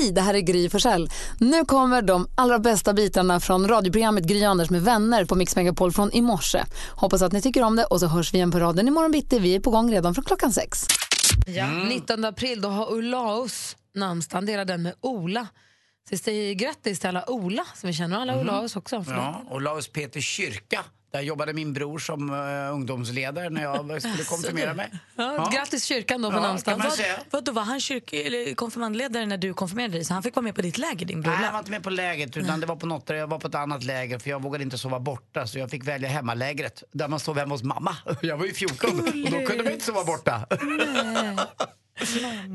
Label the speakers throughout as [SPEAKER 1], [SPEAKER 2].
[SPEAKER 1] Hej, det här är Gry Forssell. Nu kommer de allra bästa bitarna från radioprogrammet Gry Anders med vänner på Mix Megapol från i morse. Hoppas att ni tycker om det och så hörs vi igen på raden imorgon bitti. Vi är på gång redan från klockan sex. Ja, 19 april då har Olaus namnsdag. Han delar den med Ola. Så vi säger grattis till alla Ola som vi känner. Alla Olaus också.
[SPEAKER 2] Ja, Olaus Peter Kyrka. Där jobbade min bror som uh, ungdomsledare när jag skulle konfirmera mig.
[SPEAKER 1] Ja, ja. Grattis kyrkan då på ja, namnsdagen.
[SPEAKER 3] Vad, var han kyrk, eller konfirmandledare när du konfirmerade dig? Så han fick vara med på ditt läger, din bror?
[SPEAKER 2] Nej, han var inte med på lägret. Utan det var på något jag var på ett annat läger för jag vågade inte sova borta. Så jag fick välja hemmalägret där man sov hemma hos mamma. Jag var ju 14 och då kunde man inte sova borta.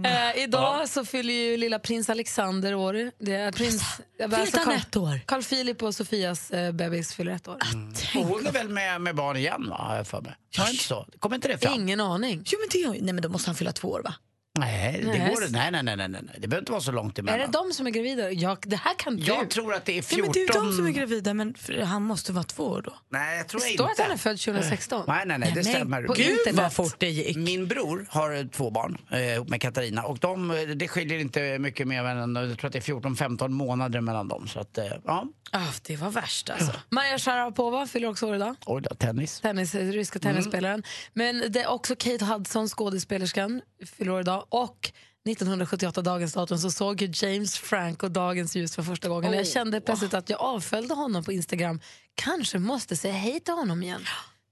[SPEAKER 1] Eh, idag ja. så fyller ju lilla prins Alexander år. Det är prins,
[SPEAKER 3] alltså Carl, ett år?
[SPEAKER 1] Carl Philip och Sofias eh, bebis fyller ett år.
[SPEAKER 2] Mm. Och hon är väl med, med barn igen va, för mig? Var inte så? Kommer inte det fram?
[SPEAKER 1] Ingen aning.
[SPEAKER 3] Jo, men, det, nej, men då måste han fylla två år va?
[SPEAKER 2] Nej, det nej. går nej, nej, nej, nej, nej. Det behöver inte vara så långt emellan.
[SPEAKER 1] Är det de som är gravida? Jag, det här kan du.
[SPEAKER 2] Jag tror att det är 14...
[SPEAKER 3] Ja, men det är de som är gravida, men han måste vara två år då.
[SPEAKER 2] Nej, jag tror
[SPEAKER 1] det
[SPEAKER 2] inte.
[SPEAKER 1] står att han är född 2016.
[SPEAKER 2] Nej, nej, nej, det nej, stämmer.
[SPEAKER 3] På Gud internet. vad fort det gick.
[SPEAKER 2] Min bror har två barn eh, med Katarina och de, det skiljer inte mycket mer än, jag tror att det är 14-15 månader mellan dem. Så att, eh, ja.
[SPEAKER 3] Oh, det var värst alltså. Ja.
[SPEAKER 1] Maja Sharapova fyller också år idag.
[SPEAKER 2] Oj då, tennis.
[SPEAKER 1] tennis ryska tennisspelaren. Mm. Men det är också Kate Hudson, skådespelerskan, fyller år idag. Och 1978, dagens datum, så såg ju James Franco dagens ljus för första gången. Oh. Jag kände plötsligt att jag avföljde honom på Instagram. Kanske måste säga hej till honom igen.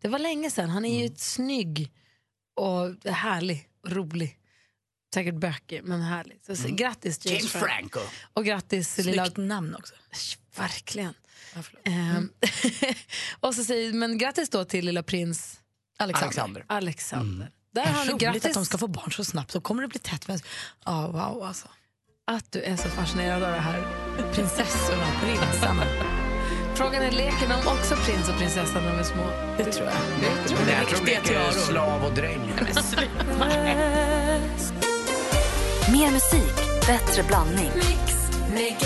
[SPEAKER 1] Det var länge sedan. Han är ju mm. snygg och härlig och rolig. Säkert bökig, men härlig. Så, mm. Grattis James,
[SPEAKER 2] James Franco.
[SPEAKER 1] Och grattis
[SPEAKER 3] Snyggt lilla... namn också.
[SPEAKER 1] Verkligen. Ja, mm. och så säger, men grattis då till lilla prins
[SPEAKER 2] Alexander. Alexander.
[SPEAKER 1] Alexander.
[SPEAKER 3] Där har ni grattis. att de ska få barn så snabbt. Då kommer det bli tätt. Men... Oh, wow, alltså.
[SPEAKER 1] Att du är så fascinerad av det här.
[SPEAKER 3] Prinsessorna, prinsarna.
[SPEAKER 1] Frågan är, leker de också prins och prinsessa när de är små?
[SPEAKER 3] Det tror jag.
[SPEAKER 2] Det tror jag. Jag tror de leker slav och dräng.
[SPEAKER 4] Mer musik, bättre blandning. Mix,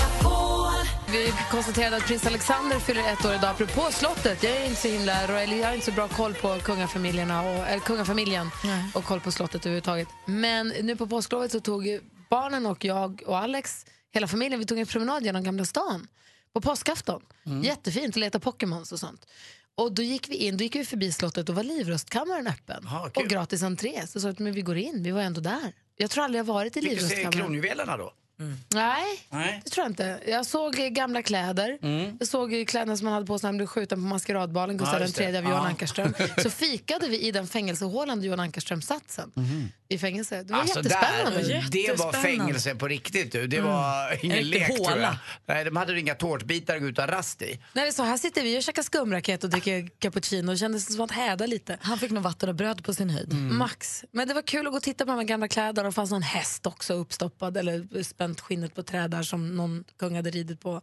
[SPEAKER 1] vi konstaterade att prins Alexander fyller ett år idag. Apropå slottet, jag är inte så himla, jag har inte så bra koll på kungafamiljerna och, eller kungafamiljen Nej. och koll på slottet överhuvudtaget. Men nu på påsklovet så tog barnen och jag och Alex, hela familjen, vi tog en promenad genom Gamla stan på påskafton. Mm. Jättefint, leta Pokémons och sånt. Och då gick vi in, då gick vi förbi slottet och var livrustkammaren öppen. Aha, och gratis entré. Så sa att men vi går in, vi var ändå där. Jag tror aldrig jag varit i livrustkammaren.
[SPEAKER 2] Fick du se kronjuvelerna då?
[SPEAKER 1] Mm. Nej, Nej, det tror jag inte. Jag såg gamla kläder. Mm. Jag såg kläderna som man hade på sig när han blev skjuten på maskeradbalen, Gustav ja, III av Johan ja. Ankarström. Så fikade vi i den fängelsehålan där Johan Ankarström satt sen. Mm. I fängelse. Det var alltså jättespännande.
[SPEAKER 2] Där, det var fängelse på riktigt. Du. Det var mm. ingen lek tror jag. Nej, de hade inga tårtbitar att gå ut och rast i.
[SPEAKER 1] Nej, så här sitter vi och käkar skumraket och dricker cappuccino. Det kändes som att häda lite.
[SPEAKER 3] Han fick nog vatten och bröd på sin höjd.
[SPEAKER 1] Mm. Max. Men det var kul att gå och titta på de gamla kläderna. Det fanns någon häst också uppstoppad eller spänt skinnet på träd där som någon kung hade ridit på.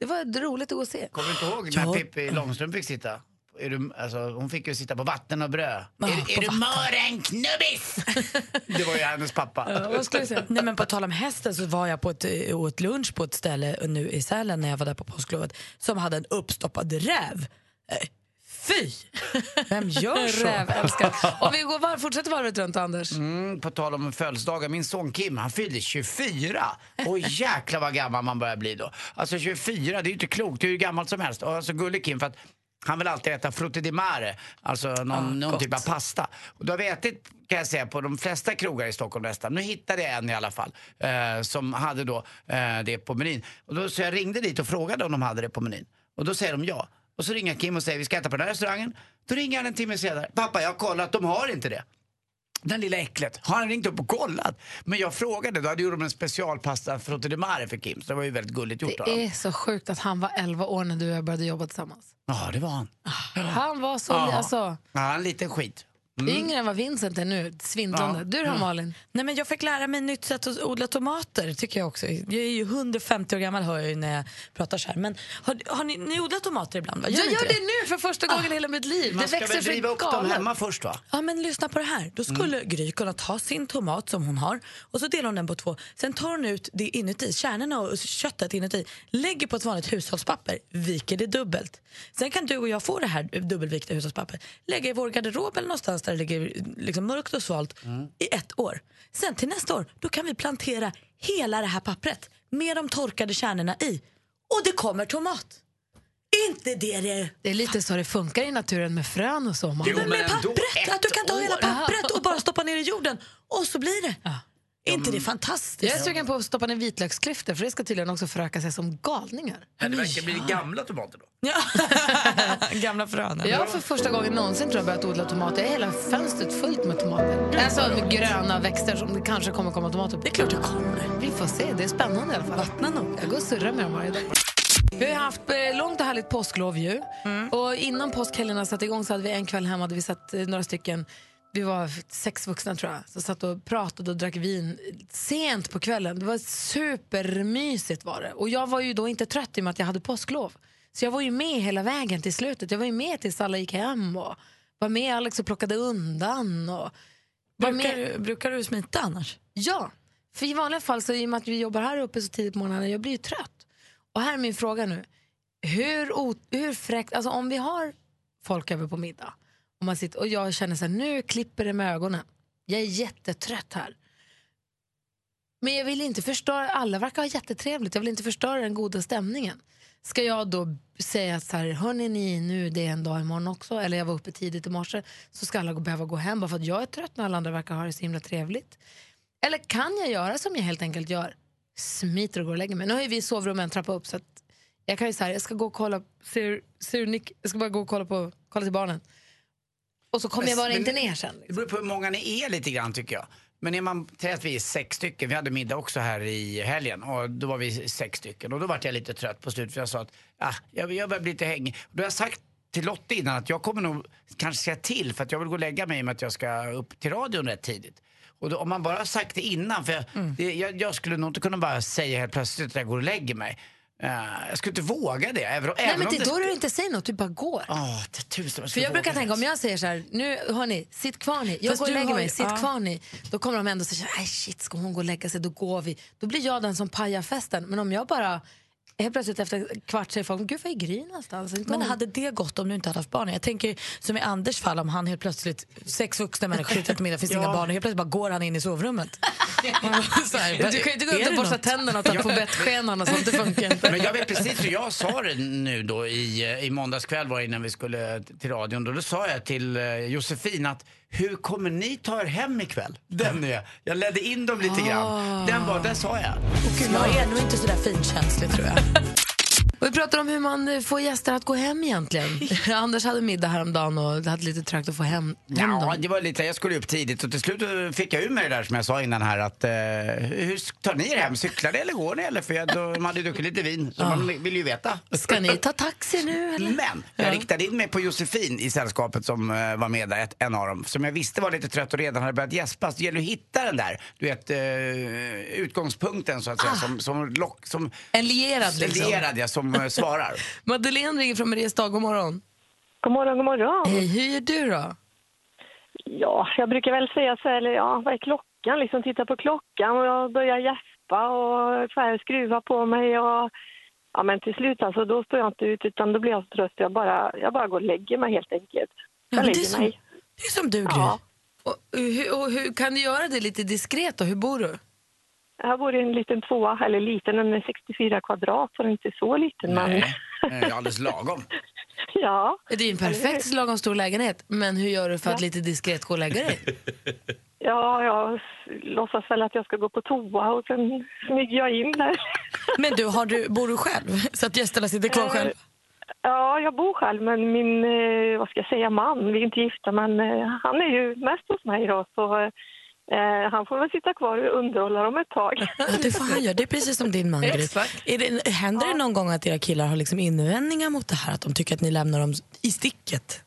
[SPEAKER 1] Det var roligt att gå och se.
[SPEAKER 2] Kommer du inte ihåg när ja. Pippi Långstrump fick sitta? Är du, alltså, hon fick ju sitta på vatten och bröd. Ah, är, är du mören knubbis? det var ju hennes pappa.
[SPEAKER 3] Ja, vad skulle jag säga? Nej, men på tal om hästen så var jag på ett, åt lunch på ett ställe nu i Sälen när jag var där på påsklovet som hade en uppstoppad räv. Fy! Vem gör så?
[SPEAKER 1] Räv, älskar. Om vi går var, fortsätter varvet runt, Anders.
[SPEAKER 2] Mm, på tal om födelsedagar, min son Kim han fyllde 24. Och jäklar vad gammal man börjar bli då. Alltså 24, det är ju inte klokt. Det är ju gammalt som helst. Och alltså gullig Kim, för att han vill alltid äta frutti di mare, alltså någon, ah, någon typ av pasta. Och då har vi ätit, kan jag säga, på de flesta krogar i Stockholm nästan. Nu hittade jag en i alla fall, eh, som hade då eh, det på menyn. Och då, så jag ringde dit och frågade om de hade det på menyn. Och då säger de ja. Och så ringer Kim och säger vi ska äta på den här restaurangen. Då ringer han en timme senare. Pappa, jag har kollat, de har inte det. Den lilla äcklet. Har han ringt upp och kollat? Men jag frågade, då hade gjort en specialpasta frutti di mare för Kim. Så det var ju väldigt gulligt gjort
[SPEAKER 1] Det är så sjukt att han var 11 år när du och jag började jobba tillsammans.
[SPEAKER 2] Ja, det var han.
[SPEAKER 1] Han var så... Ja. Alltså,
[SPEAKER 2] ja, en liten skit.
[SPEAKER 1] Mm. Yngre än vad Vincent är nu. Svindlande. Ja. Du då, Malin?
[SPEAKER 3] Nej, men jag fick lära mig nytt sätt att odla tomater. tycker Jag också. Jag är ju 150 år gammal hör jag när jag pratar så här. Men har, har ni, ni odlat tomater ibland? Va?
[SPEAKER 1] Gör jag gör det? det? nu för första gången ah. i hela mitt liv.
[SPEAKER 2] Man
[SPEAKER 1] det
[SPEAKER 2] ska väl driva upp dem hemma först va?
[SPEAKER 3] Ja men lyssna på det här. Då skulle mm. Gry kunna ta sin tomat som hon har och så delar hon den på två. Sen tar hon ut det inuti, kärnorna och köttet inuti. Lägger på ett vanligt hushållspapper, viker det dubbelt. Sen kan du och jag få det här dubbelvikta hushållspappret. Lägga i vår garderob eller någonstans där det ligger liksom mörkt och svalt mm. i ett år. Sen till nästa år då kan vi plantera hela det här pappret med de torkade kärnorna i. Och det kommer tomat. Inte det det
[SPEAKER 1] Det är lite så det funkar i naturen med frön och så. Man.
[SPEAKER 2] Jo,
[SPEAKER 3] Men med pappret, att du kan ta hela pappret och bara stoppa ner i jorden och så blir det. Är inte det
[SPEAKER 1] Jag är
[SPEAKER 3] fantastiskt?
[SPEAKER 1] sugen på att stoppa ner vitlöksklyftor för det ska tydligen också föröka sig som galningar.
[SPEAKER 2] Ja, det verkar bli gamla tomater då.
[SPEAKER 3] Ja. Gamla frön.
[SPEAKER 1] Jag har för första gången någonsin tror jag börjat odla tomater. Jag har hela fönstret fullt med tomater. Alltså gröna växter som det kanske kommer komma tomater på.
[SPEAKER 3] Det är klart det kommer.
[SPEAKER 1] Vi får se, det är spännande i alla fall.
[SPEAKER 3] Vattna nog.
[SPEAKER 1] Jag går och surrar med dem varje dag. Vi har haft eh, långt och härligt påsklov ju. Och innan påskhelgerna satte igång så hade vi en kväll hemma där vi satt eh, några stycken, vi var sex vuxna tror jag, så satt och pratade och drack vin sent på kvällen. Det var supermysigt var det. Och jag var ju då inte trött i och med att jag hade påsklov. Så jag var ju med hela vägen till slutet. Jag var ju med tills alla gick hem och var med Alex och plockade undan. Och var med.
[SPEAKER 3] Brukar, du- brukar du smita annars?
[SPEAKER 1] Ja, för i vanliga fall så i och med att vi jobbar här uppe så tidigt på morgonen, jag blir ju trött. Och här är min fråga nu. Hur, hur fräckt, alltså om vi har folk över på middag och, man sitter, och jag känner så här, nu klipper det med ögonen. Jag är jättetrött här. Men jag vill inte förstöra, alla verkar ha jättetrevligt, jag vill inte förstöra den goda stämningen. Ska jag då säga så här, hörni ni, nu det är en dag imorgon också, eller jag var uppe tidigt i morse, så ska alla behöva gå hem bara för att jag är trött när alla andra verkar ha det så himla trevligt. Eller kan jag göra som jag helt enkelt gör? Smiter och går och lägger mig. Nu har ju vi sovrum en trappa upp så att jag kan ju säga jag ska gå och kolla, ser, ser Nick, jag ska bara gå och kolla, på, kolla till barnen. Och så kommer jag bara
[SPEAKER 2] Men-
[SPEAKER 1] inte ner sen.
[SPEAKER 2] Det beror på hur många ni är lite grann tycker jag. Men är man, att vi är sex stycken, vi hade middag också här i helgen och då var vi sex stycken och då var jag lite trött på slutet för jag sa att ah, jag, jag börjar bli lite hängig. Då har jag sagt till Lotte innan att jag kommer nog kanske säga till för att jag vill gå och lägga mig med att jag ska upp till radion rätt tidigt. Och då, om man bara har sagt det innan, för jag, det, jag, jag skulle nog inte kunna bara säga helt plötsligt att jag går och lägger mig. Jag skulle inte våga det. Även,
[SPEAKER 1] Nej
[SPEAKER 2] även
[SPEAKER 1] men
[SPEAKER 2] om
[SPEAKER 1] det, då är du inte säger något, du bara går.
[SPEAKER 2] Åh, det tusen,
[SPEAKER 1] För jag brukar tänka om jag säger så här, nu hörni, sitt kvar ni, jag
[SPEAKER 3] Fast
[SPEAKER 1] går och lägger
[SPEAKER 3] har
[SPEAKER 1] mig, sitt
[SPEAKER 3] ja.
[SPEAKER 1] kvar ni. Då kommer de ändå säga, nej shit, ska hon gå och lägga sig, då går vi. Då blir jag den som pajar festen. Men om jag bara, helt plötsligt efter en kvart säger folk, gud vad är Gry någonstans?
[SPEAKER 3] Men hade det gått om du inte hade haft barn? Jag tänker som i Anders fall om han helt plötsligt, sex vuxna människor ute till middag, finns inga barn och helt plötsligt bara går han in i sovrummet. så här,
[SPEAKER 1] Du kan ju inte gå
[SPEAKER 3] är
[SPEAKER 1] ut och borsta tänderna och ta på bettskenan och sånt, det funkar inte.
[SPEAKER 2] Men jag vet precis hur jag sa det nu då i, i måndags kväll var det innan vi skulle till radion. Då, då sa jag till eh, Josefin att hur kommer ni ta er hem ikväll? Den är, jag ledde in dem lite grann. Den var, den sa jag.
[SPEAKER 3] Gud, jag är nog inte så där finkänslig tror jag.
[SPEAKER 1] Och vi pratar om hur man eh, får gäster att gå hem egentligen. Anders hade middag häromdagen och det hade lite trögt att få hem, hem
[SPEAKER 2] Ja,
[SPEAKER 1] dem.
[SPEAKER 2] det var lite, jag skulle upp tidigt och till slut fick jag ur mig det där som jag sa innan här att eh, hur tar ni er hem? Cyklar ni eller går ni? Eller? För jag, då, de hade ju druckit lite vin så man vill ju veta.
[SPEAKER 1] Ska ni ta taxi nu eller?
[SPEAKER 2] Men jag riktade in mig på Josefin i sällskapet som eh, var med där, ett, en av dem, som jag visste var lite trött och redan hade börjat gäspa. Så det gäller att hitta den där, du vet, eh, utgångspunkten så att säga, som, som, lock, som
[SPEAKER 1] En lierad liksom.
[SPEAKER 2] lierad, ja, som eh, svarar.
[SPEAKER 1] Madeleine ringer från Mariestad, god morgon.
[SPEAKER 5] God morgon, god morgon.
[SPEAKER 1] Hej, hur gör du då?
[SPEAKER 5] Ja, jag brukar väl säga så här, eller ja, vad är klockan? Liksom titta på klockan och jag börjar gäspa och så här, skruva på mig och ja, men till slut alltså, då står jag inte ut utan då blir jag så trött. Jag bara, jag bara går och lägger mig helt enkelt.
[SPEAKER 3] Ja,
[SPEAKER 5] Jag
[SPEAKER 3] men det, är
[SPEAKER 5] lägger
[SPEAKER 3] som,
[SPEAKER 5] mig.
[SPEAKER 3] det är som du Gry.
[SPEAKER 5] Ja.
[SPEAKER 1] Och, hur, och hur kan du göra det lite diskret då? Hur bor du?
[SPEAKER 5] Jag bor i en liten tvåa, eller liten, den är 64 kvadrat så den är inte så liten. Men,
[SPEAKER 2] Nej, det är alldeles lagom.
[SPEAKER 5] ja,
[SPEAKER 1] Det är ju en perfekt lagom stor lägenhet, men hur gör du för att lite diskret gå och lägga dig?
[SPEAKER 5] ja, jag låtsas väl att jag ska gå på toa och sen smyger jag in där.
[SPEAKER 3] Men du, har du, bor du själv? Så att gästerna sitter kvar själv?
[SPEAKER 5] Ja, jag bor själv, men min, eh, vad ska jag säga, man, vi är inte gifta, men eh, han är ju mest hos mig då, så eh, han får väl sitta kvar och underhålla dem ett tag.
[SPEAKER 3] Ja, det får han göra. Det är precis som din man Gry.
[SPEAKER 1] Exakt.
[SPEAKER 3] Är det, händer det någon gång att era killar har liksom invändningar mot det här? Att de tycker att ni lämnar dem i sticket?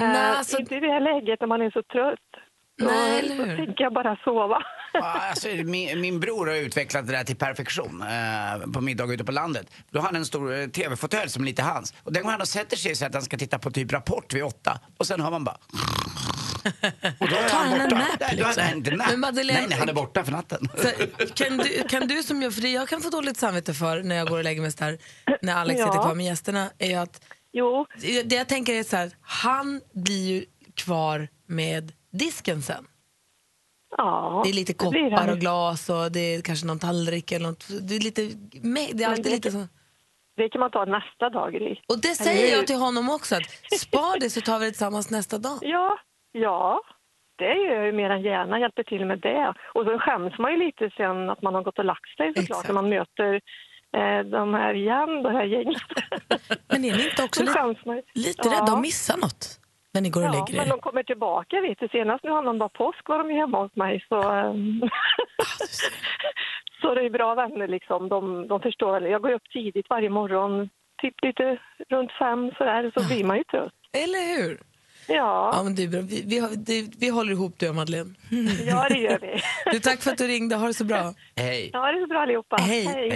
[SPEAKER 5] Eh,
[SPEAKER 1] Nej, alltså-
[SPEAKER 5] Inte i det här läget när man är så trött. Då,
[SPEAKER 1] Nej, eller hur?
[SPEAKER 5] tänker jag bara sova.
[SPEAKER 2] Ja, alltså, min, min bror har utvecklat det där till perfektion eh, på middag ute på landet. Då har han en stor eh, tv-fåtölj som är lite hans. Och den går han och sätter sig så att han ska titta på typ Rapport vid åtta. Och sen hör man bara... Och då är
[SPEAKER 3] Tar
[SPEAKER 2] han
[SPEAKER 3] han en
[SPEAKER 2] borta.
[SPEAKER 3] nap,
[SPEAKER 2] Nej, då är
[SPEAKER 3] liksom?
[SPEAKER 2] han inte nap.
[SPEAKER 1] Men Madeleine-
[SPEAKER 2] Nej, nej, han är borta för natten.
[SPEAKER 1] Så, kan, du, kan du som jag, för det jag kan få dåligt samvete för när jag går och lägger mig så där, när Alex
[SPEAKER 5] Ja.
[SPEAKER 1] sitter kvar med gästerna, är ju att
[SPEAKER 5] Jo,
[SPEAKER 1] det jag tänker är så här, han blir ju kvar med disken sen.
[SPEAKER 5] Ja,
[SPEAKER 3] Det är lite
[SPEAKER 5] blir
[SPEAKER 3] koppar
[SPEAKER 5] det.
[SPEAKER 3] och glas och det är kanske någon tallrik eller något. Det är, lite, det är alltid
[SPEAKER 5] det-
[SPEAKER 3] lite så.
[SPEAKER 5] Det kan man ta nästa dag, Eli.
[SPEAKER 3] Och det
[SPEAKER 5] Eller
[SPEAKER 3] säger jag till honom också, att spar det så tar vi det tillsammans nästa dag.
[SPEAKER 5] Ja, ja. Det gör jag ju mer än gärna, hjälper till med det. Och så skäms man ju lite sen att man har gått och lagt sig såklart,
[SPEAKER 3] Exakt.
[SPEAKER 5] när man möter eh, de här igen, det här gänget.
[SPEAKER 3] Men är ni inte också lite, lite
[SPEAKER 5] Ja.
[SPEAKER 3] rädda att missa något när ni går och
[SPEAKER 5] Ja,
[SPEAKER 3] lägger
[SPEAKER 5] men
[SPEAKER 3] er?
[SPEAKER 5] de kommer tillbaka, vet du. Senast nu annandag påsk var de ju hemma hos mig, så... ehm, så det är bra vänner liksom. De, de förstår. Jag går upp tidigt varje morgon, typ lite runt fem sådär, så blir man ju trött.
[SPEAKER 3] Eller hur?
[SPEAKER 5] Ja,
[SPEAKER 3] Ja, men det är bra. Vi, vi, det, vi håller ihop du och Madeleine.
[SPEAKER 5] ja det gör vi.
[SPEAKER 3] Du, tack för att du ringde. Ha det så bra.
[SPEAKER 2] Hej.
[SPEAKER 5] Ja, det så bra allihopa.
[SPEAKER 3] Hej. hej.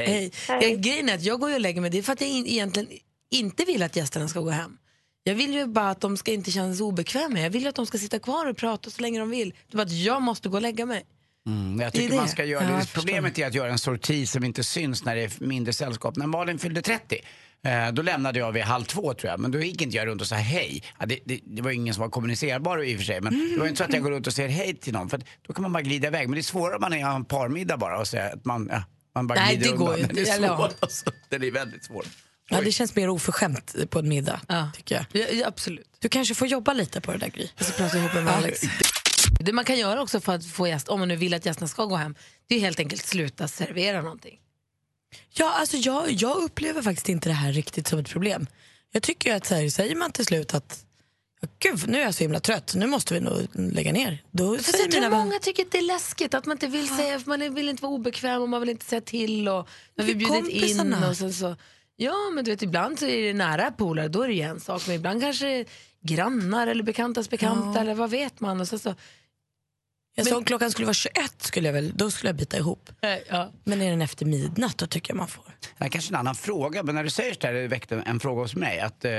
[SPEAKER 5] Hej.
[SPEAKER 3] Jag, grejen är att jag går och lägger mig. Det är för att jag in, egentligen inte vill att gästerna ska gå hem. Jag vill ju bara att de ska inte känna sig obekväma. Jag vill ju att de ska sitta kvar och prata så länge de vill. Det är bara att jag måste gå och lägga mig.
[SPEAKER 2] Mm, jag
[SPEAKER 3] Det är
[SPEAKER 2] tycker
[SPEAKER 3] det.
[SPEAKER 2] man ska göra
[SPEAKER 3] Ja,
[SPEAKER 2] det. Problemet är att göra en sorti som inte syns när det är mindre sällskap. När Malin fyllde 30, eh, då lämnade jag vid halv två tror jag. Men då gick inte jag runt och sa hej. Ja, det, det, det var ingen som var kommunicerbar i och för sig. Men det var inte så att jag går runt och säger hej till någon. För att då kan man bara glida iväg. Men det är svårare om man är en parmiddag bara och säga att man, ja, man bara
[SPEAKER 3] Nej,
[SPEAKER 2] glider
[SPEAKER 3] det går
[SPEAKER 2] undan.
[SPEAKER 3] ju inte.
[SPEAKER 2] Det är
[SPEAKER 3] ja.
[SPEAKER 2] svårt alltså. Det är väldigt svårt.
[SPEAKER 3] Ja, det känns mer oförskämt på en middag, tycker jag.
[SPEAKER 1] Ja, ja, absolut.
[SPEAKER 3] Du kanske får jobba lite på det där, Gry.
[SPEAKER 1] Jag ska prata ihop med Alex. Det man kan göra också för att få gäst, om man nu vill att gästerna ska gå hem, det är helt enkelt sluta servera någonting.
[SPEAKER 3] Ja, alltså jag, jag upplever faktiskt inte det här riktigt som ett problem. Jag tycker att så här, säger man till slut att "Ja, Gud, nu är jag så himla trött, nu måste vi nog lägga ner. Då
[SPEAKER 1] Fast jag tror många tycker att det är läskigt, att man inte vill säga, man vill inte vara obekväm och man vill inte säga till och när vi
[SPEAKER 3] För
[SPEAKER 1] bjudit in och sen så. Ja men du vet ibland så är det nära polare, då är det ju en sak, men ibland kanske grannar eller bekantas bekanta eller vad vet man. Och sen så,
[SPEAKER 3] jag sa om klockan skulle vara 21, skulle jag väl, då skulle jag bita ihop.
[SPEAKER 1] ja.
[SPEAKER 3] Men är den efter midnatt, då tycker jag man får.
[SPEAKER 2] Det här är kanske en annan fråga, men när du säger så här, det väckte en fråga hos mig, att, eh,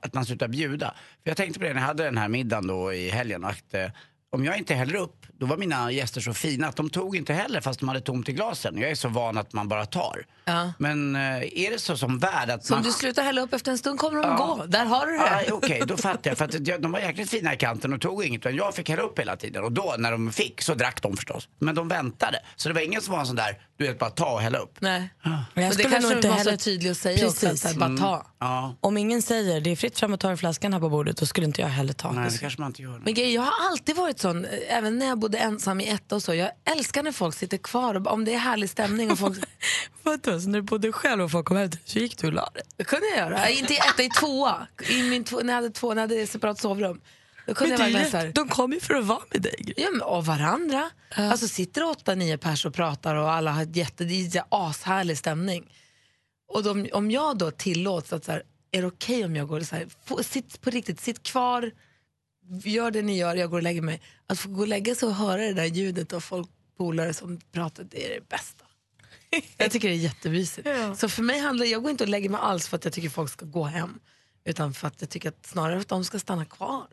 [SPEAKER 2] att man slutar bjuda. För jag tänkte på det när jag hade den här middagen då i helgen, att eh, om jag inte häller upp, då var mina gäster så fina att de tog inte heller fast de hade tomt i glasen. Jag är så van att man bara tar.
[SPEAKER 1] Ja.
[SPEAKER 2] Men eh, är det så som värd att
[SPEAKER 1] Så om
[SPEAKER 2] man...
[SPEAKER 1] du slutar hälla upp efter en stund kommer de gå, där har du det.
[SPEAKER 2] Ja, Okej, då fattar jag. För att de var jäkligt fina i kanten och tog inget. Men jag fick hälla upp hela tiden. Och då, när de fick, så drack de förstås. Men de väntade. Så det var ingen som var en sån där, du vet, bara ta och hälla upp.
[SPEAKER 1] Nej.
[SPEAKER 3] Men
[SPEAKER 1] Och
[SPEAKER 3] jag
[SPEAKER 1] det
[SPEAKER 3] skulle
[SPEAKER 1] kanske
[SPEAKER 3] nog
[SPEAKER 1] du
[SPEAKER 3] inte
[SPEAKER 1] måste
[SPEAKER 3] heller...
[SPEAKER 1] vara tydlig och säga också, att
[SPEAKER 3] Precis.
[SPEAKER 1] så här, bara ta.
[SPEAKER 2] Ja,
[SPEAKER 3] Om ingen säger det är fritt fram att ta flaskan här på bordet, då skulle inte jag heller ta.
[SPEAKER 2] nej, det kanske man inte gör.
[SPEAKER 1] Men jag har alltid varit sån, eh, även när jag bodde ensam i etta och så. Jag älskar när folk sitter kvar, och, om det är härlig stämning och folk...
[SPEAKER 3] Vadå, så när du bodde själv och folk kom hem så gick du och la dig?
[SPEAKER 1] Det kunde jag göra. Inte i etta, i tvåa. I min två, när jag hade två, när jag hade separat sovrum. Då kunde
[SPEAKER 3] Men
[SPEAKER 1] jag verkligen så.
[SPEAKER 3] De kom ju för att vara med dig.
[SPEAKER 1] Ja, men, och varandra. Alltså sitter åtta, nio pers och pratar och alla har ett jätte, det är ashärlig stämning. Och de, om jag då tillåts att så här, är det okej om jag går så här, sitt på riktigt, sitt kvar, gör det ni gör, jag går och lägger mig. Att få gå och lägga sig och höra det där ljudet av folk, polare som pratar, det är det bästa. Jag tycker det är jättemysigt. Så för mig handlar jag går inte och lägger mig alls för att jag tycker folk ska gå hem. Utan för att jag tycker att snarare att de ska stanna kvar.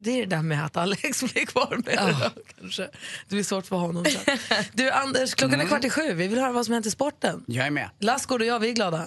[SPEAKER 1] Det är det där med att Alex blir kvar med det då, kanske. Det blir svårt för honom sen. Du Anders, klockan är kvart i sju. Vi vill höra vad som hänt i sporten.
[SPEAKER 2] Jag är med.
[SPEAKER 1] Lassgård och jag, vi är glada.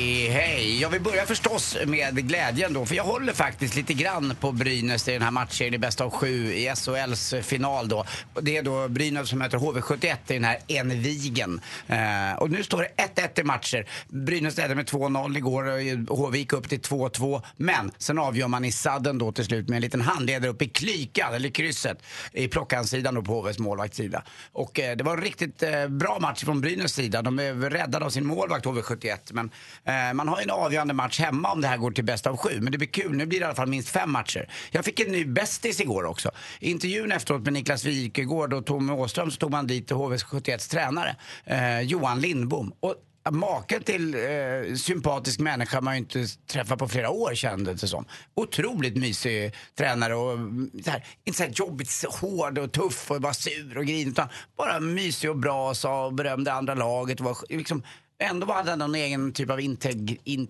[SPEAKER 2] hej. Jag vill börja förstås med glädjen då, för jag håller faktiskt lite grann på Brynäs i den här matchen i bästa av sju i SHLs final då. Det är då Brynäs som möter HV71 i den här Envigen. Eh, och nu står det 1-1 i matcher. Brynäs ledde med 2-0 igår eh, och HV gick upp till 2-2. Men sen avgör man i sadden då till slut med en liten handledare upp i klykan, eller krysset, i plockhandsidan då på HVs målvaktssida. Och eh, det var en riktigt eh, bra match från Brynäs sida. De är räddade av sin målvakt HV71. Men eh, man har en avgörande match hemma om det här går till bäst av sju. Men det blir kul. Nu blir det i alla fall minst fem matcher. Jag fick en ny bästis igår också. I intervjun efteråt med Niklas Wikegård och Tommy Åström så tog man dit HV71s tränare, eh, Johan Lindbom. Och Maken till eh, sympatisk människa man ju inte träffat på flera år kändes det som. Otroligt mysig tränare och mm, så här, inte så här jobbigt så hård och tuff och bara sur och grinig utan bara mysig och bra och sa och berömde andra laget. Och var, liksom, ändå hade han någon egen typ av integ, in,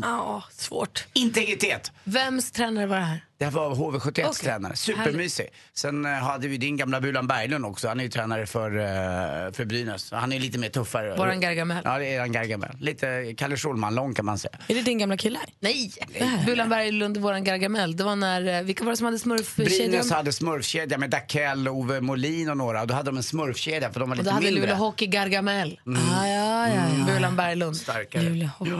[SPEAKER 3] Ja, svårt.
[SPEAKER 2] Integritet.
[SPEAKER 1] Vems tränare var det här?
[SPEAKER 2] Det här var HV71
[SPEAKER 1] Okej.
[SPEAKER 2] tränare. Supermysig. Sen eh, hade vi din gamla Bulan Berglund också. Han är ju tränare för, eh, för Brynäs. Han är lite mer tuffare.
[SPEAKER 1] Våran Gargamel.
[SPEAKER 2] Ja, det är en Gargamel. Lite Kalle Schulman-lång kan man säga.
[SPEAKER 3] Är det din gamla kille?
[SPEAKER 1] Nej! Bulan Berglund, våran Gargamel. Det var när, eh, vilka var det som hade smurfkedjan?
[SPEAKER 2] Brynäs hade smurfkedja med Dakell, Ove Molin och några. Och då hade de en smurfkedja för de var
[SPEAKER 1] Och
[SPEAKER 2] lite
[SPEAKER 1] då hade
[SPEAKER 2] mindre.
[SPEAKER 1] Luleå Hockey Gargamel.
[SPEAKER 3] Ah, ja, ja, ja.
[SPEAKER 1] Bulan Berglund.
[SPEAKER 2] Starkare.
[SPEAKER 3] Luleå Hockey.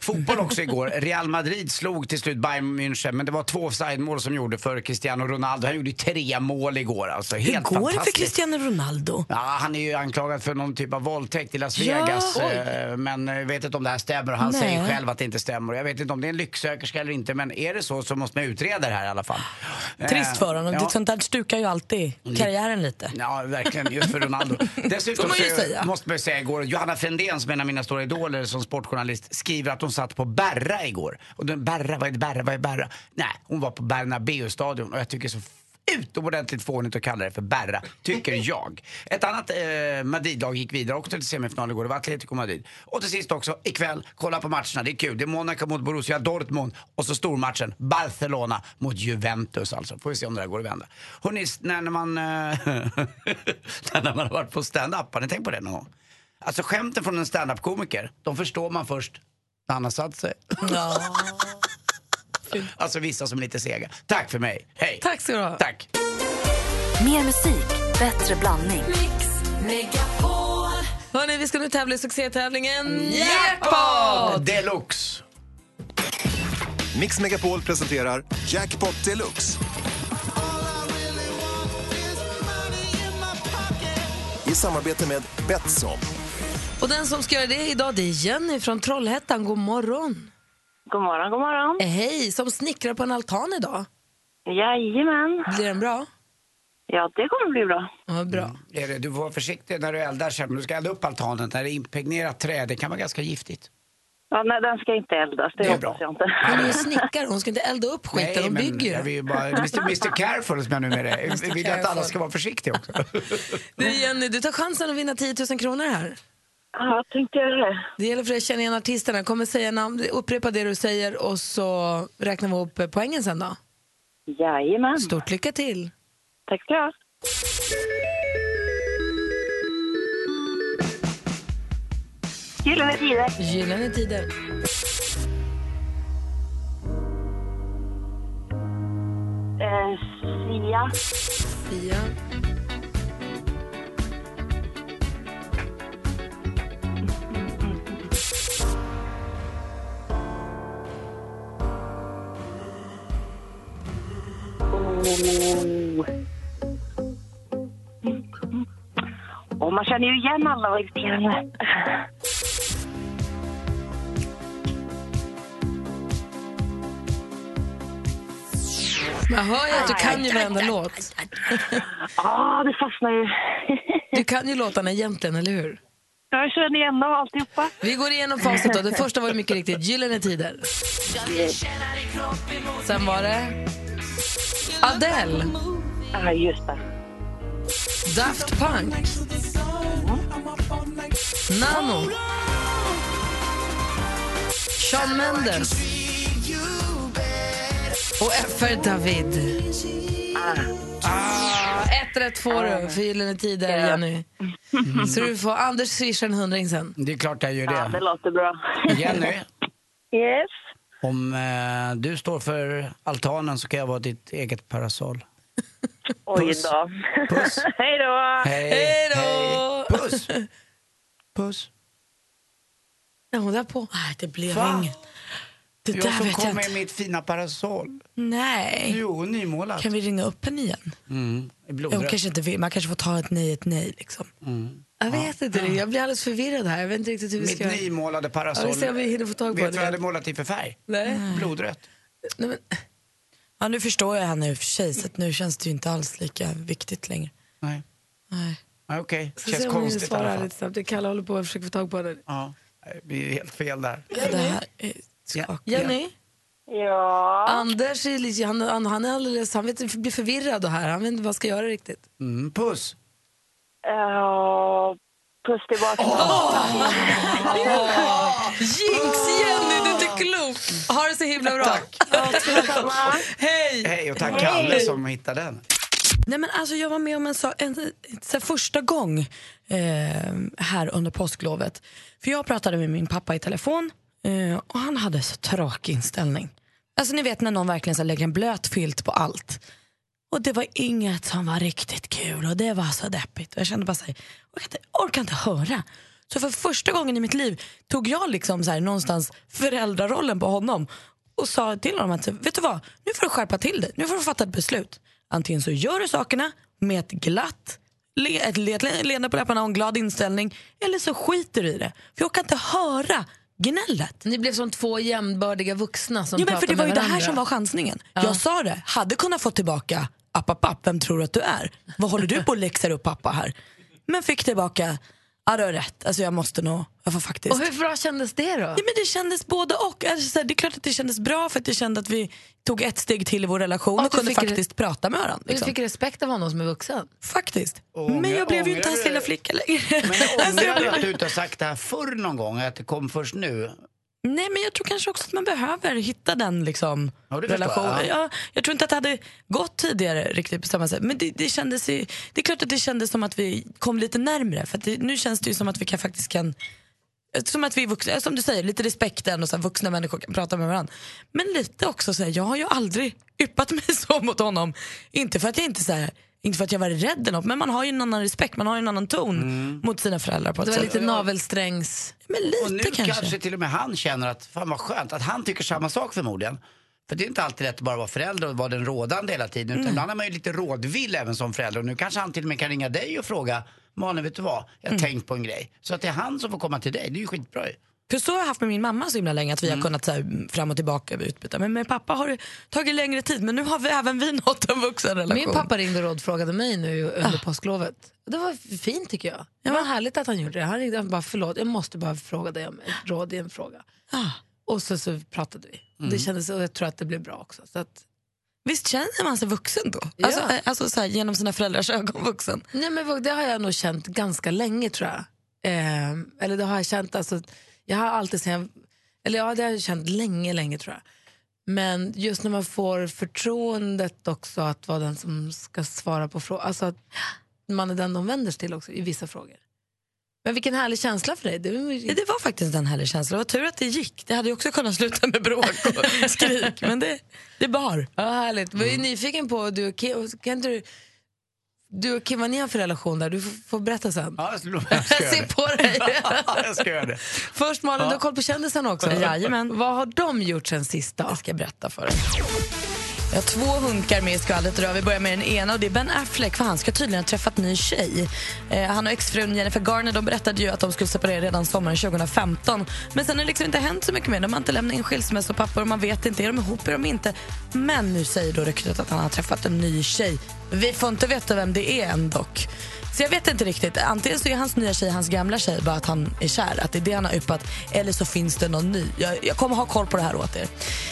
[SPEAKER 2] Fotboll också igår. Real Madrid slog till slut Bayern München men det var två offside-mål som gjorde för Cristiano Ronaldo. Han gjorde tre mål igår alltså.
[SPEAKER 3] Hur
[SPEAKER 2] Helt
[SPEAKER 3] går det för. Cristiano Ronaldo?
[SPEAKER 2] Ja, han är ju anklagad för någon typ av våldtäkt i Las
[SPEAKER 3] Ja,
[SPEAKER 2] Vegas.
[SPEAKER 3] oj.
[SPEAKER 2] eh, men jag vet inte om det här stämmer och han
[SPEAKER 3] Nej.
[SPEAKER 2] säger själv att det inte stämmer. Jag vet inte om det är en lycksökerska eller inte men är det så så måste man utreda det här i alla fall.
[SPEAKER 3] Trist för honom.
[SPEAKER 2] Ja.
[SPEAKER 3] Sånt där stukar ju alltid karriären lite.
[SPEAKER 2] Ja, verkligen. Just för Ronaldo. Dessutom
[SPEAKER 3] man
[SPEAKER 2] måste man ju säga igår, Johanna Frändén som är en av mina stora idoler som sportjournalist skriver att hon satt på Berra igår. Och den, Berra, vad är Berra, vad är Berra? Nej, hon var på Bernabéu-stadion och jag tycker så utomordentligt fånigt att kalla det för Berra, tycker jag. Ett annat eh, Madrid-lag gick vidare också till semifinal igår, det var Atletico Madrid. Och till sist också, ikväll, kolla på matcherna, det är kul. Det är Monaco mot Borussia Dortmund och så stormatchen Barcelona mot Juventus alltså. Får vi se om det där går att vända. Hörrni, när man, eh, när man har varit på stand-up, har ni tänkt på det någon gång? Alltså skämten från en stand-up-komiker, de förstår man först när han har satt sig.
[SPEAKER 3] Ja.
[SPEAKER 2] Alltså vissa som är lite sega. Tack för mig, hej!
[SPEAKER 1] Tack ska du ha.
[SPEAKER 2] Tack!
[SPEAKER 4] Mer musik, bättre blandning.
[SPEAKER 1] Hörrni, vi ska nu tävla i succétävlingen Jackpot!
[SPEAKER 2] Deluxe!
[SPEAKER 6] Mix Megapol presenterar Jackpot Deluxe. I samarbete med Betsson.
[SPEAKER 1] Och den som ska göra det idag det är Jenny från Trollhättan. God morgon.
[SPEAKER 5] God morgon, god morgon.
[SPEAKER 1] Eh, Hej, som snickrar på en altan idag.
[SPEAKER 5] Jajamän.
[SPEAKER 1] Blir den bra?
[SPEAKER 5] Ja, det kommer bli bra.
[SPEAKER 1] Ja, bra.
[SPEAKER 2] Är det, du får vara försiktig när du eldar sen. Du ska elda upp altanen. När det är impregnerat trä, det kan vara ganska giftigt.
[SPEAKER 5] Ja, nej, den ska inte eldas, det,
[SPEAKER 2] Det är
[SPEAKER 5] hoppas
[SPEAKER 2] bra.
[SPEAKER 5] jag inte.
[SPEAKER 1] Hon är ju snickare, hon ska inte elda upp skiten, hon bygger
[SPEAKER 2] jag vill
[SPEAKER 1] ju.
[SPEAKER 2] ju bara, Mr, Mr Careful som jag numera är. Jag vill att alla ska vara försiktiga också.
[SPEAKER 1] Du Jenny, du tar chansen att vinna 10 000 kronor här.
[SPEAKER 5] Ja, jag tänkte göra det.
[SPEAKER 1] Det gäller för dig att känna igen artisterna. Kommer säga namn, upprepa det du säger och så räknar vi ihop poängen sen då.
[SPEAKER 5] Jajamän.
[SPEAKER 1] Stort lycka till.
[SPEAKER 5] Tack ska du ha. Gyllene Tider.
[SPEAKER 1] Gyllene tider.
[SPEAKER 5] Eh, Sia.
[SPEAKER 1] Fia.
[SPEAKER 5] Och man känner ju igen alla, vad irriterande.
[SPEAKER 1] Jag hör ju att du kan ju varenda låt.
[SPEAKER 5] Ja, det fastnar ju.
[SPEAKER 1] Du kan ju låtarna egentligen, eller hur?
[SPEAKER 5] Jag känner igen dem alltihopa.
[SPEAKER 1] Vi går igenom facit då. Det första var mycket riktigt Gyllene Tider. Sen var det Adele,
[SPEAKER 5] Ja, just det.
[SPEAKER 1] Daft Punk, Nano, Shawn Mendes och FR David. Ah, ett rätt får du för Gyllene Tider, Jenny. Så du får Anders swishar en hundring sen.
[SPEAKER 2] Det är klart jag gör
[SPEAKER 5] Ja, det
[SPEAKER 2] det.
[SPEAKER 5] låter bra.
[SPEAKER 2] Jenny,
[SPEAKER 5] Yes.
[SPEAKER 2] Om eh, du står för altanen så kan jag vara ditt eget parasoll.
[SPEAKER 5] Oj
[SPEAKER 2] Puss.
[SPEAKER 5] då.
[SPEAKER 2] Puss.
[SPEAKER 5] Hej då.
[SPEAKER 2] Hej!
[SPEAKER 1] Hej då!
[SPEAKER 2] hej. Puss! Puss.
[SPEAKER 1] Ja, hon där på.
[SPEAKER 3] Nej, det blev
[SPEAKER 2] Va?
[SPEAKER 3] inget. Det
[SPEAKER 2] Jag
[SPEAKER 3] där
[SPEAKER 2] som
[SPEAKER 3] vet
[SPEAKER 2] kom
[SPEAKER 3] jag
[SPEAKER 2] med
[SPEAKER 3] inte.
[SPEAKER 2] mitt fina parasoll.
[SPEAKER 3] Nej.
[SPEAKER 2] Jo, nymålat.
[SPEAKER 3] Kan vi ringa upp henne igen?
[SPEAKER 2] Mm,
[SPEAKER 3] hon
[SPEAKER 2] blodrött.
[SPEAKER 3] kanske inte vill. Man kanske får ta ett nej, ett nej. Liksom.
[SPEAKER 1] Jag vet inte, jag blir alldeles förvirrad här. Jag vet inte riktigt hur vi
[SPEAKER 2] Mitt
[SPEAKER 1] ska
[SPEAKER 2] nymålade
[SPEAKER 1] Ja,
[SPEAKER 2] parasoll.
[SPEAKER 1] vi ser om vi hinner få tag på
[SPEAKER 2] Vet du
[SPEAKER 1] det.
[SPEAKER 2] vad jag hade målat i för färg?
[SPEAKER 1] Nej.
[SPEAKER 2] Blodrött.
[SPEAKER 1] Nej, men,
[SPEAKER 3] Ja, nu förstår jag henne i och för sig, så att nu känns det ju inte alls lika viktigt längre.
[SPEAKER 2] Nej.
[SPEAKER 3] Nej.
[SPEAKER 2] Ja, Okej,
[SPEAKER 1] så
[SPEAKER 2] känns
[SPEAKER 1] vi
[SPEAKER 2] konstigt i alla fall.
[SPEAKER 1] lite snabbt. Det är Kalle håller på att försöka få tag på henne.
[SPEAKER 2] Ja, det blir helt fel där.
[SPEAKER 3] Ja, det här är skakigt.
[SPEAKER 1] Jenny?
[SPEAKER 5] Ja.
[SPEAKER 1] Anders är, lite- han, han, han är alldeles, han vet, blir förvirrad och här. Han vet inte vad han ska göra riktigt.
[SPEAKER 2] Mm, puss.
[SPEAKER 5] Ja, puss tillbaka.
[SPEAKER 1] Jinx Jenny, du är inte klok!
[SPEAKER 3] Ha det så himla bra.
[SPEAKER 2] Tack.
[SPEAKER 3] Hej!
[SPEAKER 2] Hej och tack Kalle som hittade den.
[SPEAKER 3] Nej, men alltså, jag var med om en, så, en, så första gång eh, här under påsklovet. För Jag pratade med min pappa i telefon eh, och han hade så tråkig inställning. Alltså ni vet när någon verkligen så lägger en blöt filt på allt. Och det var inget som var riktigt kul och det var så deppigt. Jag kände bara så här, jag orkar inte, orkar inte höra. Så för första gången i mitt liv tog jag liksom så här, någonstans föräldrarollen på honom och sa till honom att vet du vad, nu får du skärpa till dig, nu får du fatta ett beslut. Antingen så gör du sakerna med ett glatt le, ett le- leende på läpparna och en glad inställning eller så skiter du i det. För jag kan inte höra gnället.
[SPEAKER 1] Ni blev som två jämnbördiga vuxna som
[SPEAKER 3] Ja, men för det var ju
[SPEAKER 1] med
[SPEAKER 3] det här
[SPEAKER 1] varandra.
[SPEAKER 3] som var chansningen. Jag sa det, hade kunnat få tillbaka app, app, app, vem tror du att du är? Vad håller du på att läxar upp pappa här? Men fick tillbaka, ja du har rätt, alltså jag måste nog, jag får faktiskt.
[SPEAKER 1] Och hur bra kändes det då?
[SPEAKER 3] Ja, men det kändes både och. Alltså, så här, det är klart att det kändes bra för att jag kände att vi tog ett steg till i vår relation
[SPEAKER 1] Och
[SPEAKER 3] och
[SPEAKER 1] du
[SPEAKER 3] kunde faktiskt prata med varandra.
[SPEAKER 1] Du
[SPEAKER 3] Liksom.
[SPEAKER 1] fick respekt av honom som är vuxen.
[SPEAKER 3] Faktiskt.
[SPEAKER 2] Ångrar-
[SPEAKER 3] men jag blev ju inte hans
[SPEAKER 2] du-
[SPEAKER 3] lilla flicka längre.
[SPEAKER 2] Men
[SPEAKER 3] Alltså, jag
[SPEAKER 2] ångrar du
[SPEAKER 3] blev-
[SPEAKER 2] att du inte har sagt det här förr någon gång? Att det kom först nu?
[SPEAKER 3] Nej, men jag tror kanske också att man behöver hitta den liksom,
[SPEAKER 2] Ja,
[SPEAKER 3] relationen.
[SPEAKER 2] jag, ja.
[SPEAKER 3] Ja, jag tror inte att det hade gått tidigare riktigt på samma sätt. Men det, det, kändes ju, det är klart att det kändes som att vi kom lite närmre. För att det, nu känns det ju som att vi kan faktiskt kan som att vi vuxna, som du säger, lite respekten och så här, vuxna människor kan prata med varandra. Men lite också så här, jag har ju aldrig yppat mig så mot honom. Inte för att jag inte så här, inte för att jag var rädd eller något, men man har ju en annan respekt, man har ju en annan ton mot sina föräldrar på ett
[SPEAKER 1] Det var
[SPEAKER 3] sätt.
[SPEAKER 1] lite navelsträngs...
[SPEAKER 3] Men
[SPEAKER 2] Och nu
[SPEAKER 3] lite
[SPEAKER 2] kanske.
[SPEAKER 3] kanske.
[SPEAKER 2] till och med han känner att, fan vad skönt, att han tycker samma sak förmodligen. För det är inte alltid lätt att bara vara förälder och vara den rådande hela tiden. Utan ibland är man ju lite rådvill även som förälder. Och nu kanske han till och med kan ringa dig och fråga, Malin vet du vad, jag har tänkt på en grej. Så att det är han som får komma till dig, det är ju skitbra ju.
[SPEAKER 3] För så har jag haft med min mamma så himla länge att vi har kunnat så här, fram och tillbaka utbyta. Men med pappa har det tagit längre tid men nu har vi även vi nått en vuxen relation.
[SPEAKER 1] Min pappa ringde och rådfrågade mig nu under påsklovet. Det var fint tycker jag. Det var härligt att han gjorde det. Han ringde och bara förlåt, jag måste bara fråga dig om ett råd i en fråga.
[SPEAKER 3] Ah.
[SPEAKER 1] Och så, så pratade vi. Och Det kändes, och jag tror att det blev bra också. Så att,
[SPEAKER 3] Visst känner man sig vuxen då?
[SPEAKER 1] Ja.
[SPEAKER 3] Alltså, eh, alltså så här, genom sina föräldrars ögon vuxen.
[SPEAKER 1] nej men det har jag nog känt ganska länge tror jag. Eh, eller det har jag känt, alltså, jag har alltid sen, eller ja det har jag känt länge, länge tror jag. Men just när man får förtroendet också att vara den som ska svara på frågor, alltså att man är den de vänder sig till också i vissa frågor. Men vilken härlig känsla för dig. Det var,
[SPEAKER 3] Det var faktiskt en härlig känsla. Det var tur att det gick. Det hade ju också kunnat sluta med bråk och skrik. Men det, det bar.
[SPEAKER 1] ja, härligt. Jag är nyfiken på, du kan inte du, du och Kim, vad ni har för relation där? Du får, berätta sen.
[SPEAKER 2] Ja, jag ska, jag ska göra
[SPEAKER 1] Se
[SPEAKER 2] det.
[SPEAKER 1] på dig!
[SPEAKER 2] Ja, jag ska göra det.
[SPEAKER 1] Först Malin, du har koll på kändisarna också.
[SPEAKER 3] Jajamän.
[SPEAKER 1] Vad har de gjort sen sist då?
[SPEAKER 3] Jag ska berätta för dig. Jag har två hunkar med i skvallret idag. Vi börjar med den ena och det är Ben Affleck för han ska tydligen ha träffat ny tjej. Eh, han och exfrun Jennifer Garner de berättade ju att de skulle separera redan sommaren 2015. Men sen har det liksom inte hänt så mycket mer. De har inte lämnat in skilsmässopapper och man vet inte, är de ihop, eller inte? Men nu säger då ryktet att han har träffat en ny tjej. Vi får inte veta vem det är än dock. Så jag vet inte riktigt. Antingen så är hans nya tjej hans gamla tjej, bara att han är kär, att det är det han har yppat. Eller så finns det någon ny. Jag, jag kommer ha koll på det här åt er.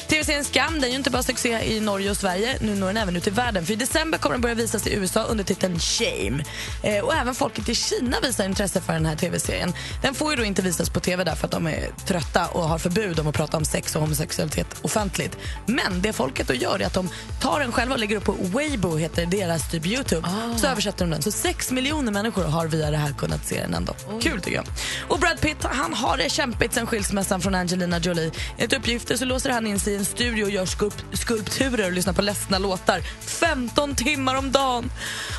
[SPEAKER 3] TV-serien Skam, den är ju inte bara succé i Norge och Sverige, nu når den även ut i världen. För i december kommer den börja visas i USA under titeln Shame. Eh, och även folket i Kina visar intresse för den här TV-serien. Den får ju då inte visas på TV därför att de är trötta och har förbud om att prata om sex och homosexualitet offentligt. Men det folket då gör är att de tar den själva och lägger upp på Weibo, heter deras typ Youtube. Så översätter de den. Så sex miljoner människor har via det här kunnat se den ändå. Kul tycker jag. Och Brad Pitt, han har det kämpigt sen skilsmässan från Angelina Jolie. Enligt uppgifter så låser han in sig i en studio och gör skulp- skulpturer och lyssnar på ledsna låtar 15 timmar om dagen.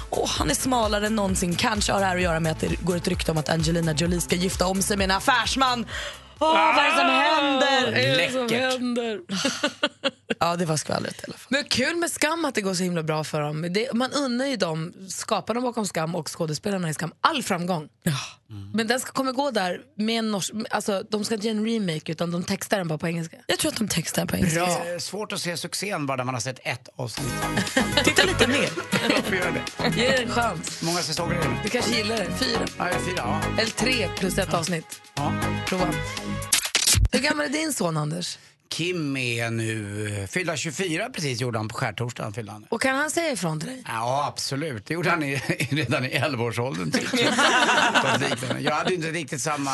[SPEAKER 3] Och han är smalare än någonsin. Kanske har det här att göra med att det går ett rykte om att Angelina Jolie ska gifta om sig med en affärsman. Åh, vad är det som händer?
[SPEAKER 1] Vad är det som
[SPEAKER 2] Läckert.
[SPEAKER 1] händer?
[SPEAKER 3] Ja, det var skvallret i alla fall.
[SPEAKER 1] Men kul med Skam att det går så himla bra för dem. Det, man unnar ju dem, skaparna bakom Skam och skådespelarna i Skam, all framgång. Men den ska, kommer gå där med en norsk... Alltså, de ska inte göra en remake utan de textar den bara på engelska.
[SPEAKER 3] Jag tror att de textar på engelska.
[SPEAKER 2] Det är svårt att se succén bara när man har sett ett avsnitt.
[SPEAKER 3] Titta lite mer.
[SPEAKER 2] Varför gör det?
[SPEAKER 1] Ge det en chans.
[SPEAKER 2] Många säsonger är det?
[SPEAKER 1] Du kanske gillar det. Fyra.
[SPEAKER 2] Ja, fyra. Ja.
[SPEAKER 1] Eller tre plus ett avsnitt.
[SPEAKER 2] Ja.
[SPEAKER 1] Prova. Hur gammal är din son Anders?
[SPEAKER 2] Kim är nu fyllda 24 precis, gjorde han på skärtorsdagen. Fyllde han.
[SPEAKER 1] Och kan han säga ifrån till dig?
[SPEAKER 2] Ja, absolut. Det gjorde han i, redan i 11-årsåldern. Typ. jag hade inte riktigt samma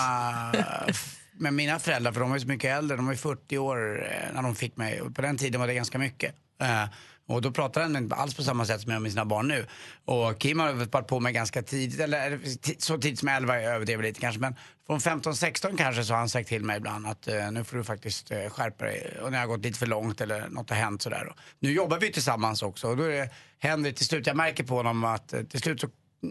[SPEAKER 2] med mina föräldrar, för de var ju så mycket äldre. De var ju 40 år eh, när de fick mig. Och på den tiden var det ganska mycket. Och då pratar han inte alls på samma sätt som jag med sina barn nu. Och Kim har varit på mig ganska tidigt, eller så tidigt som 11, jag överdriver lite kanske. Men från 15-16 kanske så har han sagt till mig ibland att eh, nu får du faktiskt eh, skärpa dig. Och när jag har gått lite för långt eller något har hänt sådär. Och nu jobbar vi tillsammans också och då är det, händer det till slut, jag märker på honom att eh, till slut så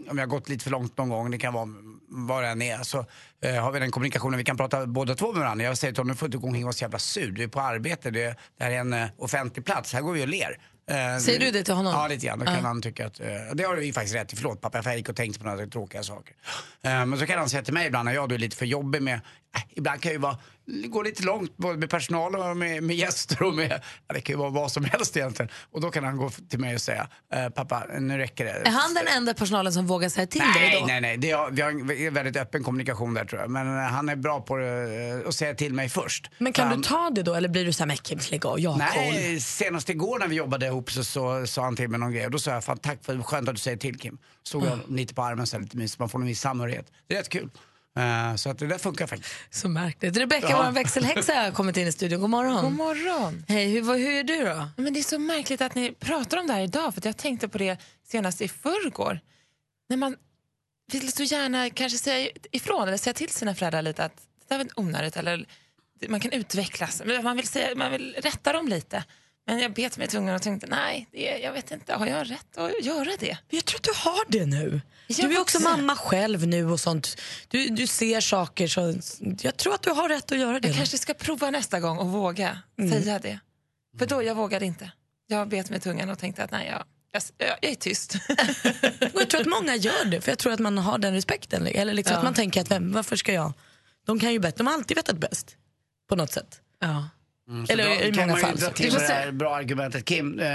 [SPEAKER 2] om jag har gått lite för långt någon gång, det kan vara vad det än är, så eh, har vi den kommunikationen. Vi kan prata båda två med varandra. Jag säger till honom, nu får du inte gå omkring och vara så jävla sur. Du är på arbete, det, det här är en eh, offentlig plats, här går vi och ler. Eh,
[SPEAKER 1] Säger du det till honom?
[SPEAKER 2] Ja, lite grann. Då kan han tycka att, eh, det har du ju faktiskt rätt i, förlåt pappa, för jag gick och tänkte på några tråkiga saker. Eh, men så kan han säga till mig ibland när jag då är lite för jobbig med, eh, ibland kan jag ju vara, gå lite långt både med personal och med, med gäster och med, ja, det kan ju vara vad som helst egentligen. Och då kan han gå till mig och säga, eh, pappa nu räcker det.
[SPEAKER 1] Är han den enda personalen som vågar säga till dig
[SPEAKER 2] Nej,
[SPEAKER 1] då?
[SPEAKER 2] nej, nej. Är, vi har en väldigt öppen kommunikation där tror jag. Men eh, han är bra på eh, att säga till mig först.
[SPEAKER 3] Men kan
[SPEAKER 2] han,
[SPEAKER 3] du ta det då eller blir du så här, men Kim lägg av, jag har koll.
[SPEAKER 2] Nej, senast igår när vi jobbade ihop så, så sa han till mig någon grej och då sa jag fan tack för skönt att du säger till Kim. Stod jag lite på armen så här, lite mysigt, man får en viss samhörighet. Det är rätt kul. Eh, så att det där funkar faktiskt.
[SPEAKER 1] Så märkligt. Rebecka,
[SPEAKER 2] Ja.
[SPEAKER 1] vår växelhäxa, har kommit in i studion. God morgon.
[SPEAKER 7] God morgon.
[SPEAKER 1] Hej, hur, hur är du då?
[SPEAKER 7] Men det är så märkligt att ni pratar om det här idag, för att jag tänkte på det senast i förrgår. När man vill så gärna kanske säga ifrån eller säga till sina föräldrar lite att det där var onödigt eller man kan utvecklas. Men Man vill, säga, man vill rätta dem lite. Men jag bet mig i tungan och tänkte nej, det jag vet inte, har jag rätt att göra det?
[SPEAKER 3] Jag tror att du har det nu.
[SPEAKER 7] Jag
[SPEAKER 3] du är också mamma själv nu och sånt. Du, du ser saker så jag tror att du har rätt att göra det.
[SPEAKER 7] Jag
[SPEAKER 3] nu.
[SPEAKER 7] kanske ska prova nästa gång och våga säga det. För då, jag vågade inte. Jag bet mig i tungan och tänkte att nej, jag, jag, jag är tyst.
[SPEAKER 3] Jag tror att många gör det, för jag tror att man har den respekten. Eller liksom
[SPEAKER 1] Ja.
[SPEAKER 3] att man tänker att vem, varför ska jag? De kan ju bättre, de har alltid vetat bäst. På något sätt.
[SPEAKER 1] Ja.
[SPEAKER 2] Mm,
[SPEAKER 3] Eller
[SPEAKER 2] då
[SPEAKER 3] i
[SPEAKER 2] kan
[SPEAKER 3] många
[SPEAKER 2] man
[SPEAKER 3] fall
[SPEAKER 2] till
[SPEAKER 1] Du
[SPEAKER 2] det här bra argumentet. Kim, eh,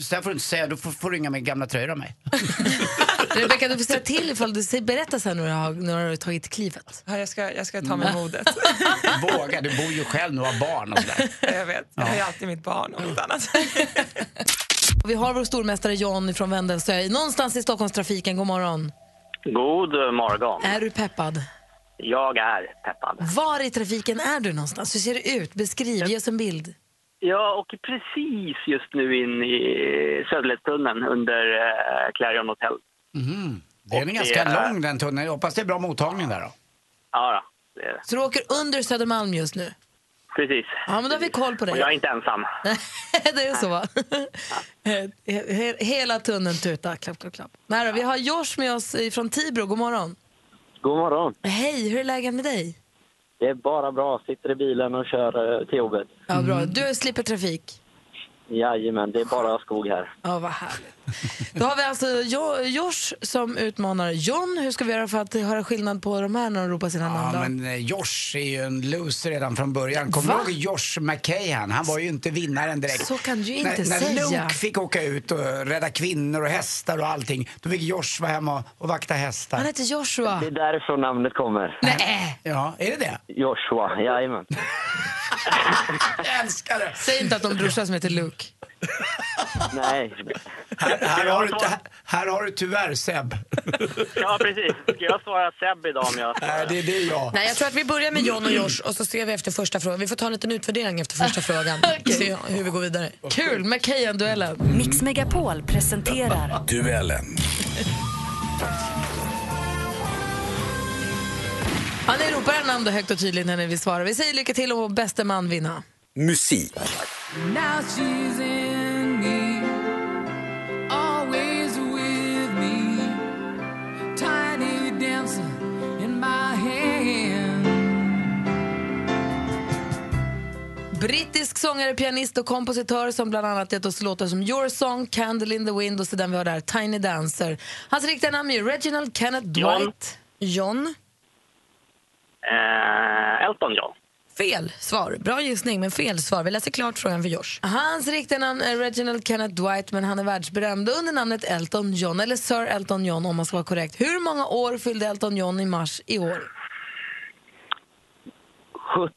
[SPEAKER 2] så där får du inte säga, då får, får du ringa med gamla tröjor av mig.
[SPEAKER 1] Rebecka, du får säga till ifall du säger, berätta sen när du har, när du har tagit klivet.
[SPEAKER 7] Ja, jag, ska, jag ska ta mig modet.
[SPEAKER 2] Våga, du bor ju själv nu och har barn och sådär.
[SPEAKER 7] jag vet, jag har ju alltid mitt barn och något annat.
[SPEAKER 1] Och Vi har vår stormästare John från Vendelsö någonstans i Stockholmstrafiken. God morgon.
[SPEAKER 8] God morgon.
[SPEAKER 1] Är du peppad?
[SPEAKER 8] Jag är peppad.
[SPEAKER 1] Var i trafiken är du någonstans? Hur ser det ut? Beskriv, ge oss en bild.
[SPEAKER 8] Jag åker precis just nu in i Söderledstunneln under eh, Clarion Hotel.
[SPEAKER 2] Mhm. Det är
[SPEAKER 8] Och
[SPEAKER 2] en ganska
[SPEAKER 8] är-
[SPEAKER 2] lång den tunneln. Jag hoppas det är bra mottagning där då.
[SPEAKER 8] Ja, då, det är det.
[SPEAKER 1] Så du åker under Södermalm just nu?
[SPEAKER 8] precis.
[SPEAKER 1] Ja, men då har vi koll på
[SPEAKER 8] Och jag är
[SPEAKER 1] dig.
[SPEAKER 8] inte ensam.
[SPEAKER 1] det är så. He- he- Hela tunneln tutar. Klapp, klapp, klapp. Nej, då, vi har Josh med oss från Tibro. God morgon.
[SPEAKER 9] God morgon.
[SPEAKER 1] Hej, hur är läget med dig?
[SPEAKER 9] Det är bara bra. Sitter i bilen och kör eh, till jobbet.
[SPEAKER 1] Ja, bra. Du slipper trafik.
[SPEAKER 9] Jajamän, det är bara skog här.
[SPEAKER 1] Ja, vad härligt. Då har vi alltså jo- Josh som utmanar John. Hur ska vi göra för att höra skillnad på de här när de ropar sina namn?
[SPEAKER 2] Ja,
[SPEAKER 1] då?
[SPEAKER 2] men eh, Josh är ju en loser redan från början. Kommer du ihåg Josh McKahan? Han var ju inte vinnaren direkt.
[SPEAKER 1] Så kan du ju inte
[SPEAKER 2] när, när
[SPEAKER 1] säga.
[SPEAKER 2] Luke fick åka ut och rädda kvinnor och hästar och allting, då fick Josh vara hemma och, och vakta hästar.
[SPEAKER 1] Han heter Joshua.
[SPEAKER 9] Det är därifrån namnet kommer.
[SPEAKER 1] Nej,
[SPEAKER 2] Ja, är det det?
[SPEAKER 9] Joshua, jajamän.
[SPEAKER 2] Jag älskar det!
[SPEAKER 1] säg inte att de brorsar som heter Luke.
[SPEAKER 9] Nej,
[SPEAKER 2] Här, här, har, du, här, här har du tyvärr Seb.
[SPEAKER 8] Ja, precis. Ska jag svara Seb idag om jag
[SPEAKER 2] Nej, det, det är jag.
[SPEAKER 3] Nej, jag tror att vi börjar med John och Josh och så ser vi efter första frågan. Vi får ta en liten utvärdering efter första frågan. Se hur vi går vidare.
[SPEAKER 1] Kul, McKayan-duellen.
[SPEAKER 4] Mix Megapol presenterar
[SPEAKER 6] Duellen.
[SPEAKER 1] Ja, ni ropar era namn högt och tydligt när ni vill svara. Vi säger lycka till och bäste man vinna.
[SPEAKER 6] Musik.
[SPEAKER 1] Brittisk sångare, pianist och kompositör som bland annat gett oss låtar som Your Song, Candle in the Wind och så den vi har där, Tiny Dancer. Hans riktiga namn är Reginald Kenneth
[SPEAKER 8] John.
[SPEAKER 1] Dwight.
[SPEAKER 3] John,
[SPEAKER 8] Eh, Elton John.
[SPEAKER 3] fel svar. Bra gissning, men fel svar. Vi läser klart frågan för Josh.
[SPEAKER 1] Hans riktiga namn är Reginald Kenneth Dwight men han är världsberömd under namnet Elton John, eller Sir Elton John om man ska vara korrekt. Hur många år fyllde Elton John i mars i år?
[SPEAKER 9] 70.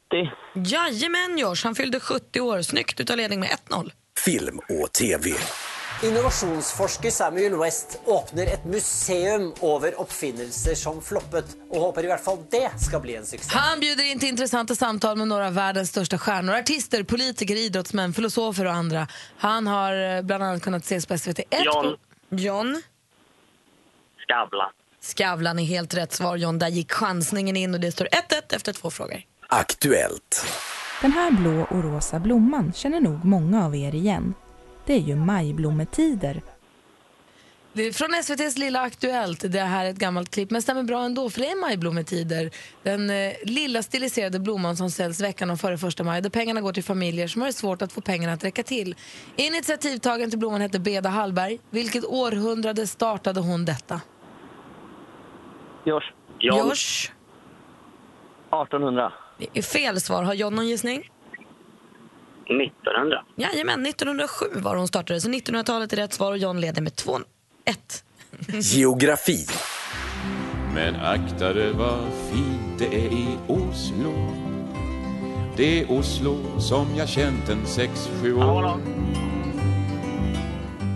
[SPEAKER 3] Jajamän Josh, han fyllde 70 år. Snyggt utav ledning med 1-0.
[SPEAKER 6] Film och TV.
[SPEAKER 10] Innovasjonsforsker Samuel West åpner et museum over oppfinnelser som floppet, og håper i hvert fall det skal bli en suksess.
[SPEAKER 1] Han bjuder in till intressanta samtal med några av världens största stjärnor. Artister, politiker, idrottsmän, filosofer och andra. Han har eh, bland annat kunnat ses på SVT1.
[SPEAKER 8] John.
[SPEAKER 3] John?
[SPEAKER 8] Skavlan.
[SPEAKER 3] Skavlan är helt rätt svar, John. Där gick chansningen in och det står 1-1 efter två frågor.
[SPEAKER 11] Aktuellt.
[SPEAKER 12] Den här blå och rosa blomman känner nog många av er igen. Det är ju majblommetider.
[SPEAKER 1] Det är från SVTs Lilla Aktuellt. Det här är ett gammalt klipp, men stämmer bra ändå för det är majblommetider. Den eh, lilla stiliserade blomman som säljs veckan om före första maj där pengarna går till familjer som har det svårt att få pengarna att räcka till. Initiativtagaren till blomman hette Beda Hallberg. Vilket århundrade startade hon detta?
[SPEAKER 9] Josh.
[SPEAKER 3] Josh?
[SPEAKER 9] 1800.
[SPEAKER 3] Fel svar. Har John någon gissning?
[SPEAKER 8] 1900.
[SPEAKER 3] Jajamän, 1907 var hon startade. Så 1900-talet är rätt svar och John leder med 2-1.
[SPEAKER 11] Geografi.
[SPEAKER 13] Men akta dig vad fint det är i Oslo Det är Oslo som jag känt en sex, sju år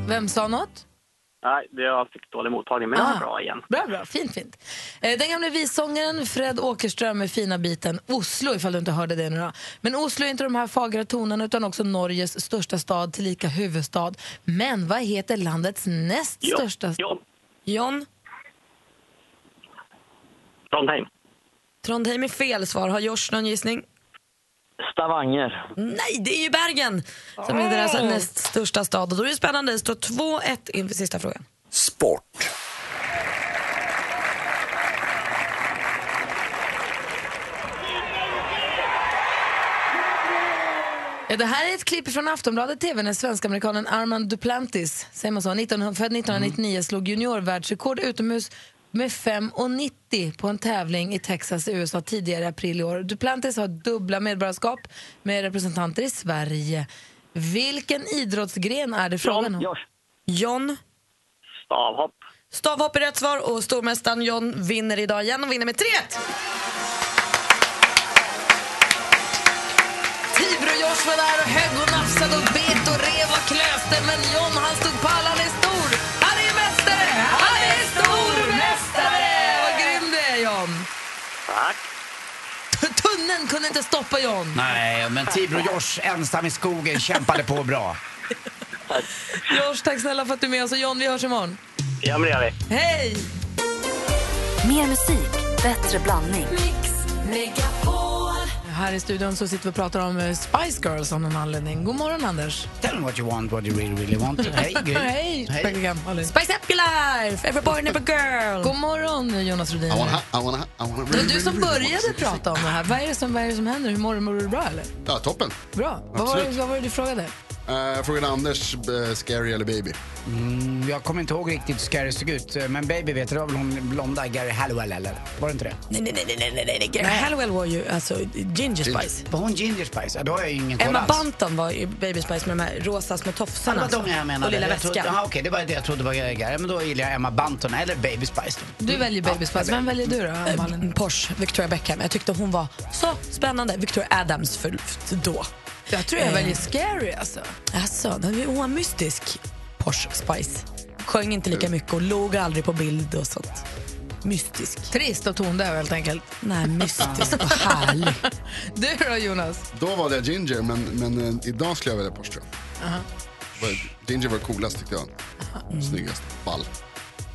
[SPEAKER 1] Vem sa något?
[SPEAKER 8] Nej, det jag fick dålig mottagning, men jag
[SPEAKER 1] Ah.
[SPEAKER 8] var bra igen.
[SPEAKER 1] Bra, bra. Fint, fint. Eh, Den gamle vissångaren Fred Åkerström med fina biten Oslo, ifall du inte hörde det nu då. Men Oslo är inte de här fagra tonerna utan också Norges största stad, tillika huvudstad. Men vad heter landets näst
[SPEAKER 8] Jo,
[SPEAKER 1] största
[SPEAKER 8] John.
[SPEAKER 3] John?
[SPEAKER 8] Trondheim.
[SPEAKER 3] Trondheim är fel svar. Har Josh någon gissning?
[SPEAKER 9] Stavanger.
[SPEAKER 3] Nej, det är ju Bergen som är deras näst största stad. Och då är det spännande. Det står 2-1 inför sista frågan.
[SPEAKER 11] Sport.
[SPEAKER 1] Ja, det här är ett klipp från Aftonbladet TV när svensk-amerikanen Armand Duplantis, säger man så, 19, född 1999 slog juniorvärldsrekord utomhus med 5,90 på en tävling i Texas i USA tidigare i april i år. Duplantis har dubbla medborgarskap med representanter i Sverige. Vilken idrottsgren är det frågan om?
[SPEAKER 3] John?
[SPEAKER 8] Stavhopp.
[SPEAKER 3] Stavhopp är rätt svar och stormästaren John vinner idag igen och vinner med 3-1.
[SPEAKER 1] Tibro Josh var där och högg och nafsade och bet och rev och klöste men John han stod pall, han är kunde inte stoppa John.
[SPEAKER 2] Nej, men Tibro Josh ensam i skogen kämpade på bra.
[SPEAKER 1] Josh, tack snälla för att du är med oss och John, vi hörs imorgon.
[SPEAKER 8] Ja, men det gör vi.
[SPEAKER 1] Hej!
[SPEAKER 4] Mer musik, bättre blandning.
[SPEAKER 1] Här i studion så sitter vi och pratar om eh, Spice Girls av någon anledning. God morgon Anders.
[SPEAKER 2] Tell me what you want, what you really, really want. Hej.
[SPEAKER 1] Hej. Malin.
[SPEAKER 3] Spice up your life, every boy and every girl.
[SPEAKER 1] God morgon Jonas Rhodin.
[SPEAKER 14] I wanna, I wanna, I wanna
[SPEAKER 1] var du som började prata om det här. Vad är det som, vad är det som händer? Hur mår du? Mår du bra eller?
[SPEAKER 14] Ja, toppen.
[SPEAKER 1] Bra. Vad var, det, vad var det du frågade?
[SPEAKER 14] Uh, jag frågade Anders, uh, scary eller baby?
[SPEAKER 2] Mm, jag kommer inte ihåg riktigt hur Scary såg ut, men Baby vet du, det var väl hon blonda Gary Hallowell eller? Var det inte det?
[SPEAKER 3] Nej, nej, nej, nej, nej, nej. Gary Hallowell var ju alltså Ginger Spice.
[SPEAKER 2] Var hon Ginger Spice? Ja, då har jag ju ingen koll
[SPEAKER 3] Emma
[SPEAKER 2] alls.
[SPEAKER 3] Bunton var ju Baby Spice med de här rosa små
[SPEAKER 2] Ja, det
[SPEAKER 3] tofsarna.
[SPEAKER 2] var de jag menade.
[SPEAKER 3] Och lilla
[SPEAKER 2] trodde,
[SPEAKER 3] väskan.
[SPEAKER 2] ja, okej, det var det jag trodde var Gary. Men då gillar jag Emma Bunton eller Baby Spice. Då.
[SPEAKER 1] Du väljer Baby Spice. Vem väljer du då, Malin?
[SPEAKER 3] Eh, Porsche, Victoria Beckham. Jag tyckte hon var så spännande. Victoria Adams för, för då.
[SPEAKER 1] Jag tror jag
[SPEAKER 3] Eh.
[SPEAKER 1] väljer Scary alltså.
[SPEAKER 3] Alltså, hon var mystisk, Porsche Spice. Sjöng inte lika mycket och låg aldrig på bild och sånt. Mystisk.
[SPEAKER 1] Trist och tondöv helt enkelt.
[SPEAKER 3] Nej, mystisk och härlig.
[SPEAKER 1] Du då Jonas?
[SPEAKER 14] Då valde jag Ginger, men, men eh, idag skulle jag välja Porsche.
[SPEAKER 1] Aha.
[SPEAKER 14] Var- Ginger var coolast tyckte jag. Snyggast. Ball.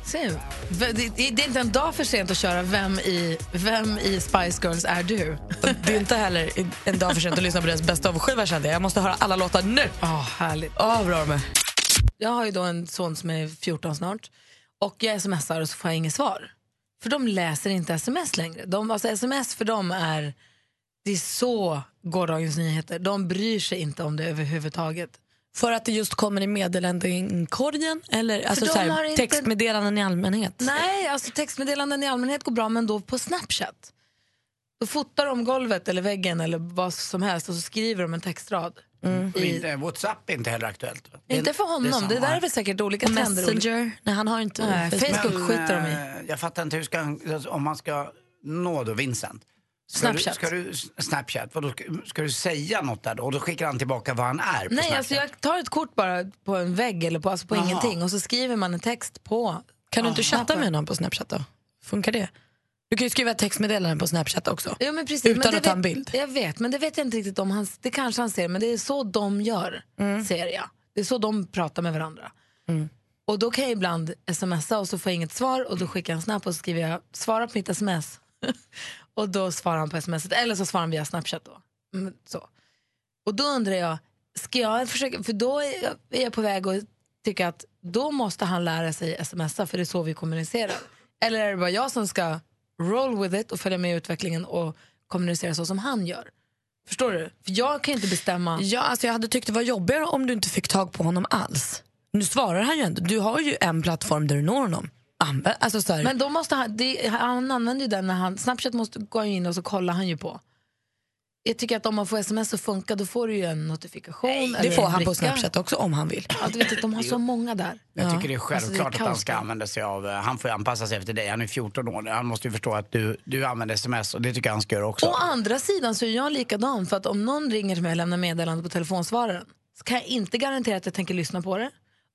[SPEAKER 1] Se, det, är inte en dag för sent att köra Vem i, vem i Spice Girls är du?
[SPEAKER 3] Det är inte heller en dag för sent att lyssna på deras bästa av skiva kände jag. Jag måste höra alla låtar nu.
[SPEAKER 1] Åh, härligt.
[SPEAKER 3] Åh, bra är.
[SPEAKER 1] Jag har ju då en son som är 14 snart och jag smsar och så får jag inget svar. För de läser inte sms längre. De, alltså sms för dem är, det är så gårdagens nyheter. De bryr sig inte om det överhuvudtaget.
[SPEAKER 3] För att det just kommer i meddelandekorgen eller alltså så här,
[SPEAKER 1] inte-
[SPEAKER 3] textmeddelanden i allmänhet?
[SPEAKER 1] Nej, alltså textmeddelanden i allmänhet går bra men då på Snapchat. Då fotar de golvet eller väggen eller vad som helst och så skriver de en textrad.
[SPEAKER 2] Och inte, Whatsapp är inte heller aktuellt.
[SPEAKER 1] Inte för honom,
[SPEAKER 2] samma.
[SPEAKER 1] det, där är väl säkert olika trender.
[SPEAKER 3] Messenger? Nej, han har inte
[SPEAKER 1] Nej, Facebook
[SPEAKER 2] Men,
[SPEAKER 1] skiter de i.
[SPEAKER 2] eh, Jag fattar inte hur ska, om man ska nå då Vincent. Ska du,
[SPEAKER 1] Snapchat.
[SPEAKER 2] ska du, Snapchat, vadå, ska, ska du säga något där då? Och då skickar han tillbaka vad han är på
[SPEAKER 1] Nej,
[SPEAKER 2] Snapchat?
[SPEAKER 1] alltså jag tar ett kort bara på en vägg eller på, alltså på ingenting och så skriver man en text på.
[SPEAKER 3] Kan du inte chatta med någon på Snapchat då? Funkar det? Du kan ju skriva textmeddelande på Snapchat också.
[SPEAKER 1] Ja, men precis,
[SPEAKER 3] Utan
[SPEAKER 1] men
[SPEAKER 3] att ta en bild.
[SPEAKER 1] Jag vet, men det vet jag inte riktigt om. Han, det kanske han ser, men det är så de gör,
[SPEAKER 3] Mm.
[SPEAKER 1] ser jag. Det är så de pratar med varandra. Och då kan jag ibland smsa och så får jag inget svar och då skickar jag en snap och så skriver jag svara på mitt sms. och då svarar han på sms eller så svarar han via Snapchat då. Mm, så. Och då undrar jag, ska jag försöka, för då är jag, är jag på väg att tycka att då måste han lära sig smsa för det är så vi kommunicerar. Eller är det bara jag som ska roll with it och följa med i utvecklingen och kommunicera så som han gör? Förstår du? För jag kan ju inte bestämma.
[SPEAKER 3] Ja, alltså jag hade tyckt det var jobbigare om du inte fick tag på honom alls. Nu svarar han ju ändå. Du har ju en plattform där du når honom. Alltså så här,
[SPEAKER 1] Men då måste han, det, han använder ju den när han, Snapchat måste gå in och så kollar han ju på. Jag tycker att om man får sms så funkar, då får du ju en notifikation. eller
[SPEAKER 3] det får han på
[SPEAKER 1] bricka.
[SPEAKER 3] Snapchat också om han vill.
[SPEAKER 1] Ja, du vet att de har så många där.
[SPEAKER 2] Jag tycker det är
[SPEAKER 1] Alltså, det är
[SPEAKER 2] självklart att han ska använda sig av, eh, han får ju anpassa sig efter dig, han är 14 år, han måste ju förstå att du, du använder sms och det tycker jag han ska göra också.
[SPEAKER 1] Å andra sidan så är jag likadan, för att om någon ringer till mig och lämnar meddelande på telefonsvararen så kan jag inte garantera att jag tänker lyssna på det.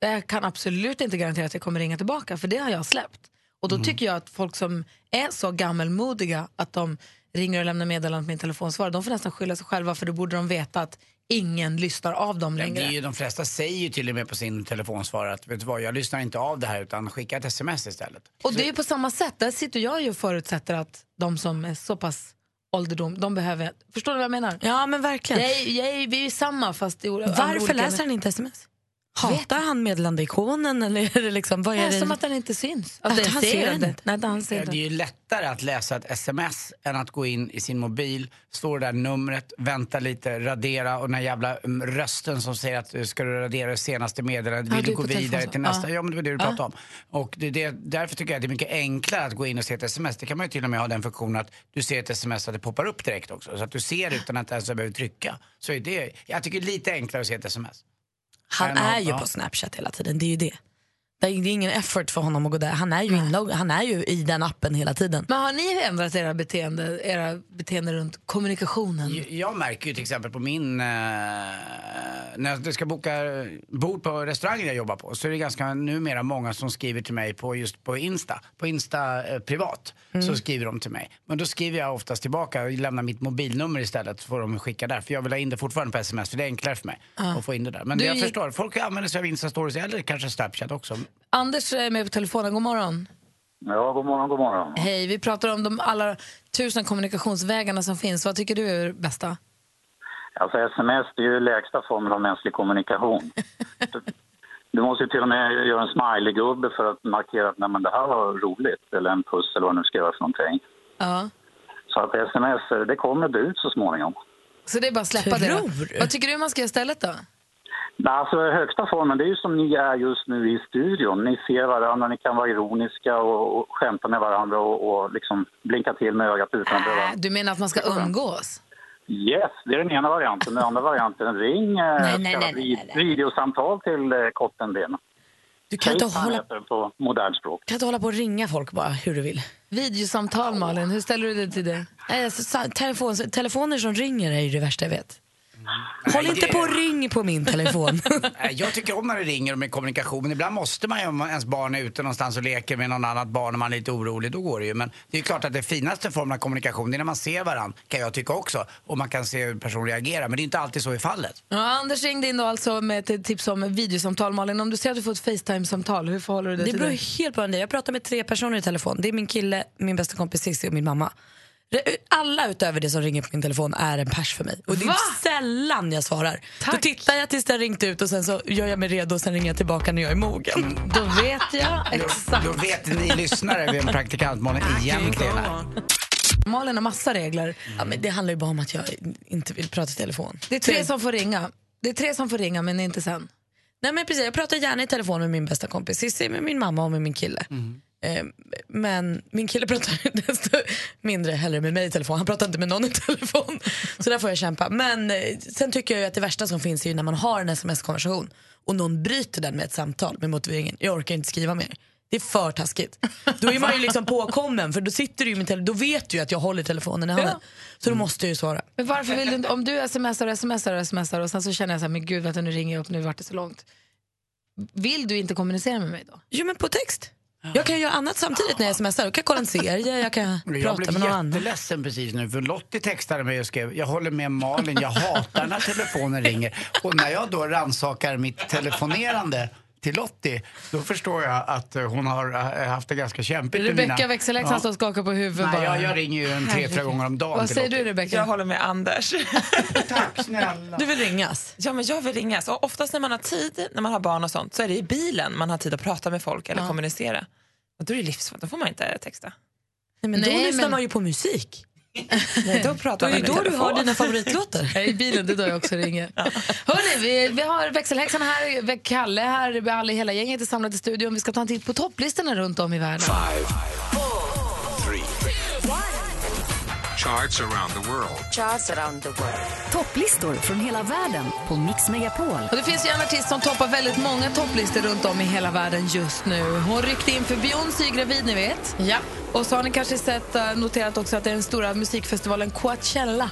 [SPEAKER 1] Jag kan absolut inte garantera att jag kommer ringa tillbaka, för det har jag släppt. Och då tycker jag att folk som är så gammelmodiga att de ringer och lämnar meddelande på min telefonsvarare, de får nästan skylla sig själva, för då borde de veta att ingen lyssnar av dem
[SPEAKER 2] Ja,
[SPEAKER 1] längre.
[SPEAKER 2] det är ju, de flesta säger ju till och med på sin telefonsvarare att vet du vad, jag lyssnar inte av det här utan skicka ett sms istället.
[SPEAKER 1] Och det är ju på samma sätt, där sitter jag ju och förutsätter att de som är så pass ålderdom, de behöver... Förstår du vad jag menar?
[SPEAKER 3] Ja, men verkligen.
[SPEAKER 1] Jag är, jag vi är ju samma fast i
[SPEAKER 3] Varför
[SPEAKER 1] olika-
[SPEAKER 3] läser han inte sms? Hatar han meddelandeikonen eller är det liksom, vad är det?
[SPEAKER 1] som att den inte syns.
[SPEAKER 3] Att
[SPEAKER 1] Att
[SPEAKER 3] han ser
[SPEAKER 1] ser
[SPEAKER 3] den inte.
[SPEAKER 1] Nej, han ser
[SPEAKER 2] det är ju lättare att läsa ett sms än att gå in i sin mobil, står där numret, vänta lite, radera och den här jävla mm, rösten som säger att ska du radera det senaste meddelandet, vill
[SPEAKER 1] du
[SPEAKER 2] gå vidare till nästa?
[SPEAKER 1] Ja.
[SPEAKER 2] Ja, men det var det du
[SPEAKER 1] Ja.
[SPEAKER 2] pratade om. Och det, det, därför tycker jag att det är mycket enklare att gå in och se ett sms. Det kan man ju till och med ha den funktionen att du ser ett sms att det poppar upp direkt också. Så att du ser utan att ens behöver trycka. Så är det, jag tycker det är lite enklare att se ett sms.
[SPEAKER 3] Han är ju på Snapchat hela tiden, det är ju det. Det är ingen effort för honom att gå där. Han är ju, inlogg, han är ju i den appen hela tiden.
[SPEAKER 1] Men har ni ändrat era beteende, era beteende runt kommunikationen?
[SPEAKER 2] Jag- Jag märker ju till exempel på min, eh, när jag ska boka bord på restaurangen jag jobbar på så är det ganska numera många som skriver till mig på just på Insta, på Insta eh, privat. Så skriver de till mig. Men då skriver jag oftast tillbaka och lämnar mitt mobilnummer istället så får de skicka där. För jag vill ha in det fortfarande på sms för det är enklare för mig
[SPEAKER 1] Ja.
[SPEAKER 2] att få in det där. Men
[SPEAKER 1] Du
[SPEAKER 2] det jag förstår, folk använder sig av Insta stories eller kanske Snapchat också.
[SPEAKER 1] Anders är med på telefonen, god morgon.
[SPEAKER 15] Ja, god morgon, god morgon.
[SPEAKER 1] Hej, vi pratar om de alla tusen kommunikationsvägarna som finns. Vad tycker du är det bästa?
[SPEAKER 15] Alltså sms det är ju lägsta formen av mänsklig kommunikation. Du måste ju till och med göra en smiley-gubbe för att markera att Nej, men det här var roligt, eller en puss eller vad du nu ska göra för någonting.
[SPEAKER 1] Ja.
[SPEAKER 15] Så att sms, det kommer det ut så småningom.
[SPEAKER 1] Så det är bara att släppa det?
[SPEAKER 3] Tror
[SPEAKER 1] då?
[SPEAKER 3] du?
[SPEAKER 1] Vad tycker du man ska göra istället då?
[SPEAKER 15] Alltså högsta formen, det är ju som ni är just nu i studion. Ni ser varandra, ni kan vara ironiska och, och skämta med varandra och, och liksom blinka till med ögat utan att behöva...
[SPEAKER 1] Du menar att man ska umgås?
[SPEAKER 15] Yes, det är den ena varianten. Den andra varianten, ring eh,
[SPEAKER 1] Nej, nej,
[SPEAKER 15] så kallat
[SPEAKER 1] nej,
[SPEAKER 15] vid- videosamtal till eh, Kottendén.
[SPEAKER 3] Du kan inte, hålla,
[SPEAKER 15] på modernt språk.
[SPEAKER 3] kan inte hålla på och ringa folk bara hur du vill.
[SPEAKER 1] Videosamtal, Malin. Hur ställer du dig till det?
[SPEAKER 3] Telefon, telefoner som ringer är ju det värsta jag vet. Håll
[SPEAKER 2] Nej,
[SPEAKER 3] inte
[SPEAKER 2] det-
[SPEAKER 3] på och ring på min telefon.
[SPEAKER 2] Jag tycker om när det ringer och med kommunikation. Ibland måste man ju om ens barn är ute någonstans och leker med någon annat barn och man är lite orolig, då går det ju. Men det är klart att det finaste formen av kommunikation det är när man ser varandra, kan jag tycka också. Och man kan se hur personen reagerar. Men det är inte alltid så i fallet.
[SPEAKER 1] Ja, Anders ringde in då alltså med ett tips om videosamtal. Malin, om du ser att du får ett Facetime-samtal, hur förhåller du dig
[SPEAKER 3] Det
[SPEAKER 1] till
[SPEAKER 3] beror
[SPEAKER 1] det?
[SPEAKER 3] helt på det. Jag pratar med tre personer i telefon. Det är min kille, min bästa kompis Cissi och min mamma. Alla utöver det som ringer på min telefon är en pers för mig. Och det är
[SPEAKER 1] Va?
[SPEAKER 3] sällan jag svarar. Då tittar jag tills det har ringt ut och sen så gör jag mig redo och sen ringer jag tillbaka när jag är mogen.
[SPEAKER 1] Då vet jag exakt.
[SPEAKER 2] Då vet ni lyssnare vem praktikant Malin egentligen är.
[SPEAKER 1] Malin har massa regler.
[SPEAKER 3] Ja, men det handlar ju bara om att jag inte vill prata i telefon.
[SPEAKER 1] Det är tre som får ringa. Det är tre som får ringa, men inte sen.
[SPEAKER 3] Nej men precis, jag pratar gärna i telefon med min bästa kompis Cissi, med min mamma och med min kille. Eh, men min kille pratar desto mindre hellre med mig i telefon. Han pratar inte med någon i telefon. Så där får jag kämpa. Men eh, sen tycker jag att det värsta som finns är ju när man har en sms-konversation och någon bryter den med ett samtal med motiveringen jag orkar inte skriva mer. Det är för taskigt. Då är man ju liksom påkommen för då sitter du ju med tele- då vet du ju att jag håller telefonen i handen. Så då måste jag ju svara.
[SPEAKER 1] Men varför vill du inte, om du smsar och smsar och smsar och sen så känner jag så här, men gud, vänta, nu ringer jag upp, nu vart det så långt. Vill du inte kommunicera med mig då?
[SPEAKER 3] Jo men på text. Jag kan göra annat samtidigt när jag smsar. Jag kan kolla en serie, jag kan
[SPEAKER 2] Jag
[SPEAKER 3] prata
[SPEAKER 2] blev
[SPEAKER 3] med någon annan.
[SPEAKER 2] jätteledsen precis nu för Lottie textade mig och skrev Jag håller med Malin, jag hatar när telefonen ringer. Och när jag då rannsakar mitt telefonerande till Lottie, då förstår jag att eh, hon har eh, haft det ganska kämpigt.
[SPEAKER 1] Rebecka växelläxan står och skakar på huvudet
[SPEAKER 2] Nej,
[SPEAKER 1] bara.
[SPEAKER 2] jag, jag ringer ju en tre, fyra gånger om dagen
[SPEAKER 1] Vad säger
[SPEAKER 2] Lottie.
[SPEAKER 1] du Rebecka?
[SPEAKER 7] Jag håller med Anders.
[SPEAKER 2] Tack snälla.
[SPEAKER 3] Du vill ringas?
[SPEAKER 7] Ja, men jag vill ringas. Och oftast när man har tid, när man har barn och sånt, så är det i bilen man har tid att prata med folk eller kommunicera. Och då är det livsfarligt, då får man inte texta.
[SPEAKER 3] Nej, men då
[SPEAKER 1] Nej,
[SPEAKER 3] lyssnar
[SPEAKER 1] men-
[SPEAKER 3] man ju på musik.
[SPEAKER 7] Nej, då pratar
[SPEAKER 3] Då är det
[SPEAKER 7] man
[SPEAKER 3] då du har dina favoritlåtar.
[SPEAKER 1] I bilen, det är då jag också ringer. Hörrni, vi, vi har växelhäxan här, Kalle här, alla, hela gänget är samlat i studion. Vi ska ta en titt på topplistorna runt om i världen.
[SPEAKER 6] Charts around the world.
[SPEAKER 4] Charts around the world. Topplistor från hela världen på Mix Megapol.
[SPEAKER 1] Och det finns ju en artist som toppar väldigt många topplistor runt om i hela världen just nu. Hon ryckte in för Beyoncé gravid, ni vet.
[SPEAKER 3] Ja.
[SPEAKER 1] Och så har ni kanske sett, eh, noterat också att det är den stora musikfestivalen Coachella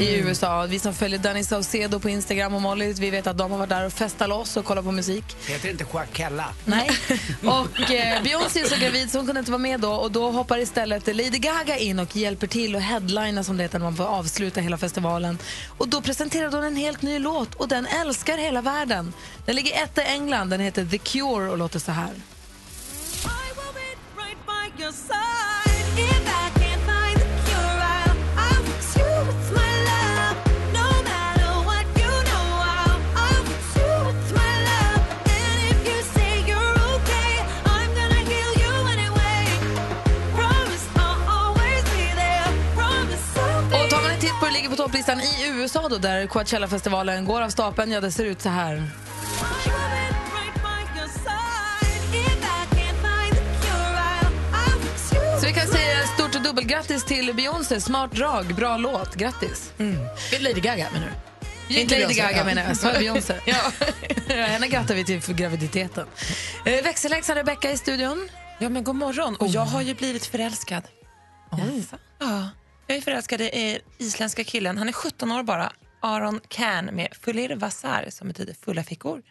[SPEAKER 1] i USA. Vi som följer Danny Saucedo på Instagram och Molly, vi vet att de har varit där och festat loss och kollat på musik.
[SPEAKER 2] Heter inte Joaquella?
[SPEAKER 1] Nej. Och eh, Beyoncé är så gravid så hon kunde inte vara med då och då hoppar istället Lady Gaga in och hjälper till och headlina som det heter när man får avsluta hela festivalen. Och då presenterar hon en helt ny låt och den älskar hela världen. Den ligger etta i England, den heter The Cure och låter så här. Och topplistan i USA då, där Coachella-festivalen går av stapeln, ja det ser ut så här. Så vi kan säga stort och dubbelgrattis till Beyoncé. Smart drag, bra låt. Grattis.
[SPEAKER 3] Lady Gaga menar du? Inte
[SPEAKER 1] Lady Gaga
[SPEAKER 3] ja.
[SPEAKER 1] menar jag. Beyoncé. ja. Henne grattar vi till för graviditeten. Eh, Växelhäxan Rebecca i studion.
[SPEAKER 7] Ja, men god morgon. Och jag har ju blivit förälskad. Ja, jag är förälskad i isländska killen. Han är 17 år bara. Aron Can med Fulir Vasar som betyder fulla fickor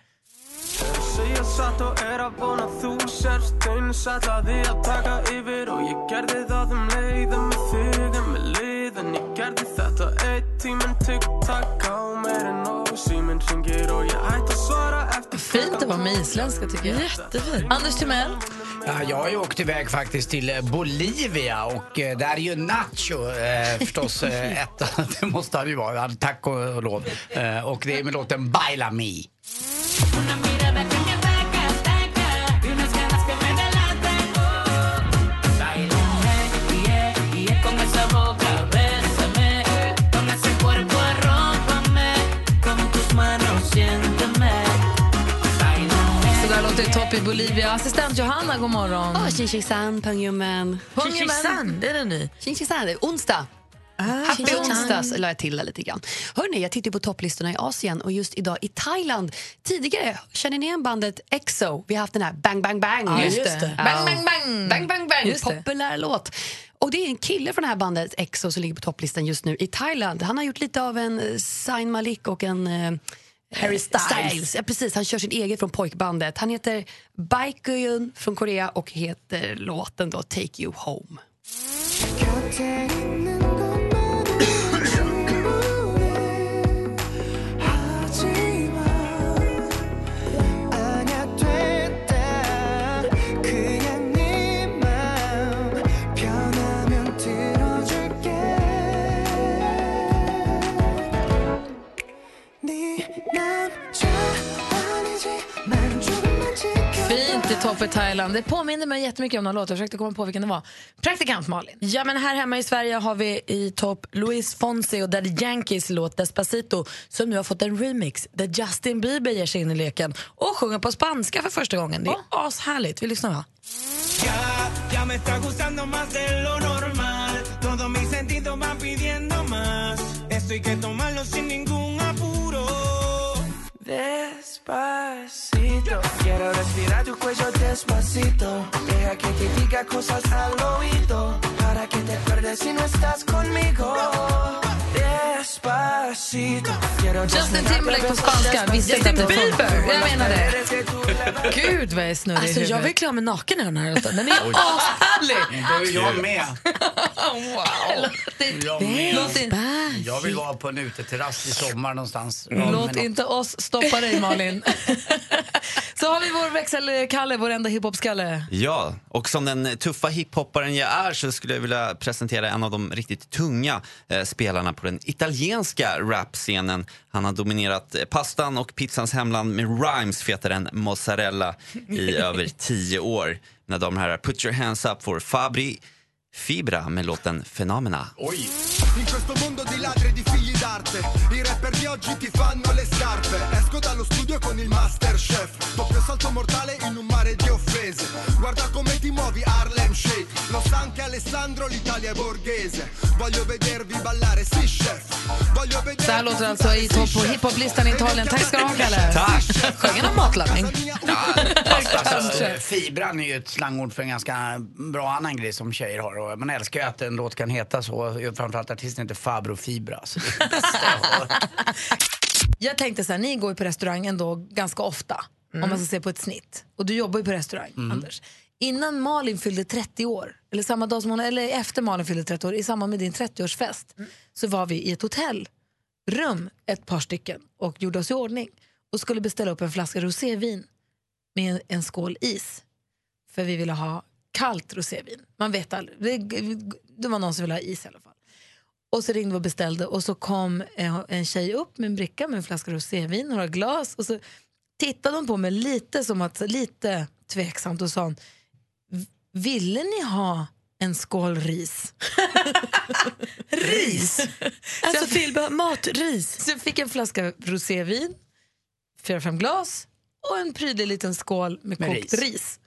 [SPEAKER 16] gerði með með þetta eitt tíminn tikk-takk á meir en nóg síminn ringir og ég ætti að svara eftir
[SPEAKER 1] Fint att vara med isländska tycker jag. Jättefint. Anders Timell.
[SPEAKER 2] Ja, jag har ju åkt iväg faktiskt till eh, Bolivia och eh, där är ju Nacho eh, förstås eh, ett, det måste han ju vara, tack och, och lov. Eh, och det är med låten Baila Me.
[SPEAKER 1] Det i Bolivia. Assistent Johanna, god morgon.
[SPEAKER 17] Oh, Xinxisan, Pangyomen.
[SPEAKER 3] Xinxisan, det är den ny.
[SPEAKER 17] Xinxisan, det är onsdag. Happy onsdags la jag till det lite grann. Hörrni, jag tittar på topplistorna i Asien och just idag i Thailand. Tidigare, känner ni igen bandet EXO? Vi har haft den här Bang Bang Bang.
[SPEAKER 1] Ja, just det. Bang, bang, bang.
[SPEAKER 17] Bang Bang Bang,
[SPEAKER 1] Just det.
[SPEAKER 17] populär låt. Och det är en kille från det här bandet EXO som ligger på topplistan just nu i Thailand. Han har gjort lite av en eh, Zayn Malik och en eh,
[SPEAKER 1] Harry Styles.
[SPEAKER 17] Ja, precis. Han kör sin egen från pojkbandet. Han heter Baekhyun från Korea och heter låten då Take You Home.
[SPEAKER 1] Fint i topp i Thailand. Det påminner mig jättemycket om någon låt. Jag försökte komma på vilken det var. Praktikant Malin.
[SPEAKER 3] Ja, men här hemma i Sverige har vi i topp Luis Fonsi och Daddy Yankees låt Despacito som nu har fått en remix där Justin Bieber ger sig in i leken och sjunger på spanska för första gången. Det är ashärligt. Vi lyssnar va?
[SPEAKER 16] Ya, Despacito, quiero respirar tu cuello despacito. diga cosas al oído para que te acuerdes si no estás conmigo. Despacito. Quiero
[SPEAKER 1] Justin Timberlake på spanska. Att det Bieber, jag menar det. Gud vad jag är snurrig i
[SPEAKER 3] Alltså, jag
[SPEAKER 1] huvudet.
[SPEAKER 3] vill klä av mig naken i den här låten. Den är ashärlig!
[SPEAKER 2] Då är jag med.
[SPEAKER 1] wow.
[SPEAKER 2] Jag med.
[SPEAKER 1] Låt, in,
[SPEAKER 2] Jag vill vara på en uteterrass i sommar någonstans.
[SPEAKER 1] låt inte oss stoppa dig Malin. Så har vi vår växelkalle, vår enda hiphop-skalle.
[SPEAKER 18] Ja, och som den tuffa hiphopparen jag är så skulle jag vilja presentera en av de riktigt tunga eh, spelarna på den italienska rapscenen. Han har dominerat eh, pastan och pizzans hemland med rhymes fetare än mozzarella i över tio år. Mina damer och herrar, put your hands up for Fabri Fibra med låten Phenomena.
[SPEAKER 2] Oj!
[SPEAKER 19] In questo mondo di ladri e di figli d'arte I rapper di oggi ti fanno le scarpe Esco dallo studio con il masterchef Doppio salto mortale in un mare di offese Guarda come ti muovi Harlem Shake Lo sa anche Alessandro, l'Italia è borghese Voglio vedervi ballare, sì chef Voglio
[SPEAKER 1] Så här
[SPEAKER 19] vedervi
[SPEAKER 1] låter det alltså i topp på hiphop-listan i Italien. Tack ska du ha, Kalle.
[SPEAKER 18] Tack!
[SPEAKER 1] Sjöng han om matlagning?
[SPEAKER 2] Alltså, eh, fibran är ju ett slangord för en ganska bra annan grej som tjejer har. Man älskar ju att en låt kan heta så. Framförallt artisten heter Fabro Fibra. Så det är det bästa jag.
[SPEAKER 1] Jag tänkte så här, ni går ju på restaurang ändå ganska ofta. Om man ska se på ett snitt. Och du jobbar ju på restaurang, Anders. Innan Malin fyllde 30 år, eller samma dag som hon, eller efter Malin fyllde 30 år, i samband med din 30-årsfest, så var vi i ett hotellrum, ett par stycken, och gjorde oss i ordning. Och skulle beställa upp en flaska rosévin med en, en skål is. För vi ville ha kallt rosévin. Man vet aldrig. Det, det var någon som ville ha is i alla fall. Och så ringde vi och beställde och så kom eh, en tjej upp med en bricka med en flaska rosévin, några glas och så tittade hon på mig lite som att, lite tveksamt och sa hon, ville ni ha en skål ris? ris?
[SPEAKER 3] Alltså tillbehör, matris.
[SPEAKER 1] Så jag fick en flaska rosévin, fyra, fem glas och en prydlig liten skål med,
[SPEAKER 2] Med
[SPEAKER 1] kokt
[SPEAKER 2] ris.
[SPEAKER 1] ris.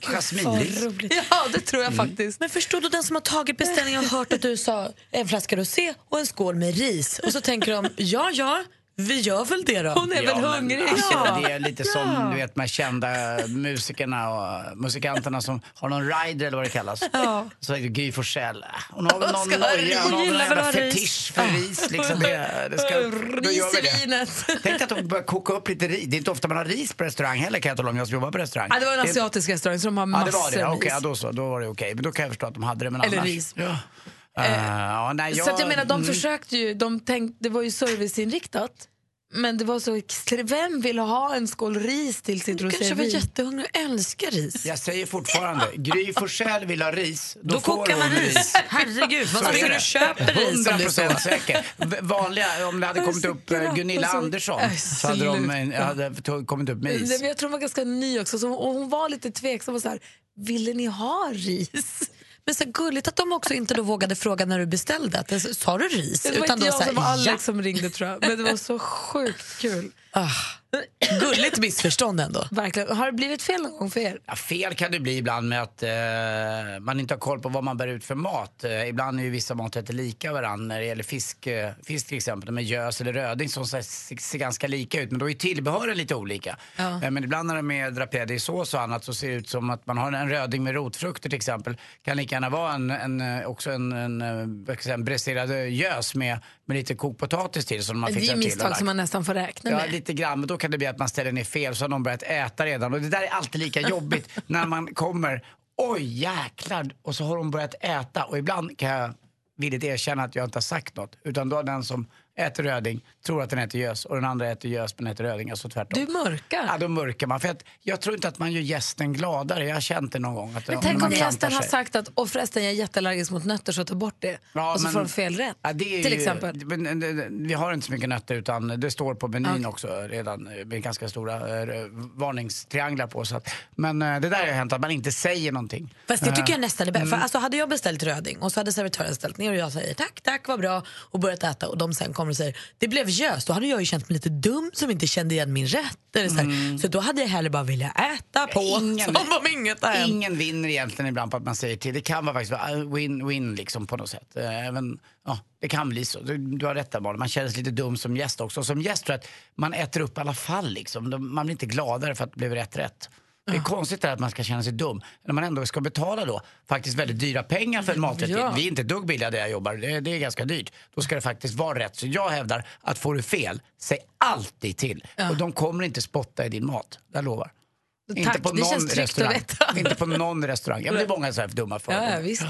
[SPEAKER 2] Jasminris.
[SPEAKER 1] Ja, det tror jag faktiskt.
[SPEAKER 3] Men förstår du den som har tagit beställningen och hört att du sa en flaska rosé och en skål med ris och så tänker de ja ja vi gör väl det då.
[SPEAKER 1] Hon är väl
[SPEAKER 2] men
[SPEAKER 1] hungrig.
[SPEAKER 2] Alltså,
[SPEAKER 1] Ja.
[SPEAKER 2] Det är lite som du vet, de kända musikerna och musikanterna som har någon rider eller vad det kallas.
[SPEAKER 1] Ja.
[SPEAKER 2] Så Gry Forssell. Hon har väl någon noja, hon har
[SPEAKER 1] Hon
[SPEAKER 2] väl
[SPEAKER 1] gillar
[SPEAKER 2] någon
[SPEAKER 1] väl
[SPEAKER 2] fetisch för ris. Liksom det, det ska,
[SPEAKER 1] Ris i vinet.
[SPEAKER 2] Tänk att hon börjar koka upp lite ris. Det är inte ofta man har ris på restaurang heller kan jag tala om. Jag som jobbar på restaurang.
[SPEAKER 1] Ja, det var en asiatisk restaurang så de har
[SPEAKER 2] Ja,
[SPEAKER 1] massor
[SPEAKER 2] det var det. Ja, Okej,
[SPEAKER 1] ris.
[SPEAKER 2] ja, då så. Då var det okej. Men då kan jag förstå att de hade det. Men
[SPEAKER 1] Eller
[SPEAKER 2] annars...
[SPEAKER 1] ris.
[SPEAKER 2] Ja. Ja, nej,
[SPEAKER 1] Så att jag menar, de
[SPEAKER 2] mm.
[SPEAKER 1] försökte ju, de tänkte, det var ju serviceinriktat. Men det var så vem vill ha en skål ris till sitt
[SPEAKER 3] kanske var
[SPEAKER 1] rosévin?
[SPEAKER 3] jättehungrig och älskar ris.
[SPEAKER 2] Jag säger fortfarande, Gry Forssell vill ha ris, då,
[SPEAKER 3] Då
[SPEAKER 2] får
[SPEAKER 3] kokar man ris. Herregud, vad
[SPEAKER 2] Så är
[SPEAKER 3] du köper ris om det är så?
[SPEAKER 2] 100% säker. V- Vanliga, om det hade kommit upp eh, Gunilla
[SPEAKER 1] så-
[SPEAKER 2] Andersson så hade de eh, hade kommit upp med
[SPEAKER 1] Nej,
[SPEAKER 2] is.
[SPEAKER 1] Jag tror hon var ganska ny också, så hon, och hon var lite tveksam och så här, ville ni ha ris?
[SPEAKER 3] Men så gulligt att de också inte då vågade fråga när du beställde. Att sa du ris?
[SPEAKER 1] Det var
[SPEAKER 3] Utan
[SPEAKER 1] inte
[SPEAKER 3] då
[SPEAKER 1] jag
[SPEAKER 3] så här,
[SPEAKER 1] som var Alex
[SPEAKER 3] ja.
[SPEAKER 1] som ringde tror jag, men det var så sjukt kul.
[SPEAKER 3] Ah, gulligt missförstånd ändå.
[SPEAKER 1] Verkligen. Har det blivit fel någon gång för er?
[SPEAKER 2] Ja, fel kan det bli ibland med att eh, man inte har koll på vad man bär ut för mat. Eh, ibland är ju vissa maträtter lika varandra när det gäller fisk, eh, fisk till exempel med gös eller röding som ser, ser ganska lika ut men då är tillbehören lite olika.
[SPEAKER 1] Ja.
[SPEAKER 2] Eh, men ibland när de är draperade i sås och annat så ser det ut som att man har en röding med rotfrukter till exempel. Kan lika gärna vara en, en, eh, också en, en, eh, säga, en bräserad gös med, med lite kokt potatis till som man
[SPEAKER 1] Det är misstag som man nästan får räkna
[SPEAKER 2] Ja,
[SPEAKER 1] med.
[SPEAKER 2] lite grann. Men då kan det bli att man ställer ner fel så har någon börjat äta redan. Och det där är alltid lika jobbigt när man kommer. Oj, jäklar! Och så har de börjat äta. Och ibland kan jag villigt erkänna att jag inte har sagt något. Utan då har den som äter röding tror att den äter gös och den andra äter gös men äter röding. Alltså tvärtom.
[SPEAKER 1] Du mörkar.
[SPEAKER 2] Ja, då mörkar man. För att jag tror inte att man gör gästen gladare. Jag har känt det någon gång. Att
[SPEAKER 1] Men tänk om gästen har sagt att och förresten jag är jätteallergisk mot nötter så ta bort det.
[SPEAKER 2] Ja,
[SPEAKER 1] och så
[SPEAKER 2] men-
[SPEAKER 1] får de fel rätt.
[SPEAKER 2] Ja, är
[SPEAKER 1] till
[SPEAKER 2] ju,
[SPEAKER 1] exempel.
[SPEAKER 2] Men, eh, vi har inte så mycket nötter utan det står på menyn
[SPEAKER 1] Okej.
[SPEAKER 2] också redan eh, med ganska stora eh, varningstrianglar på. Så att, men eh, det där har hänt att man inte säger någonting.
[SPEAKER 3] Fast det tycker jag nästan är bättre.
[SPEAKER 2] mm.
[SPEAKER 3] För alltså, hade jag beställt röding och så hade servitören ställt ner och jag säger tack, tack, vad bra och börjat äta och de sen kommer och säger det blev gös. Då hade jag ju känt mig lite dum som inte kände igen min rätt. Eller så, här. så då hade jag hellre bara velat äta på
[SPEAKER 2] Ingen-
[SPEAKER 3] som om inget har hänt.
[SPEAKER 2] Ingen vinner egentligen ibland på att man säger till. Det kan vara faktiskt win-win liksom på något sätt. Eh, Även, ja, det kan bli så. Du, du har rätt där. Man känner sig lite dum som gäst också. Och som gäst tror jag att man äter upp i alla fall liksom. Man blir inte gladare för att det blev rätt rätt. Det är konstigt att man ska känna sig dum när man ändå ska betala då faktiskt väldigt dyra pengar för en maträtt.
[SPEAKER 1] Ja.
[SPEAKER 2] Vi är inte dugg billiga där jag jobbar, det, det är ganska dyrt. Då ska det faktiskt vara rätt. Så jag hävdar att får du fel, säg alltid till. Och de kommer inte spotta i din mat, jag lovar.
[SPEAKER 1] Tack,
[SPEAKER 2] inte på någon restaurang. inte på någon restaurang. Ja, men det är många så här dumma
[SPEAKER 1] Ja,
[SPEAKER 2] företag.
[SPEAKER 1] ja, visst.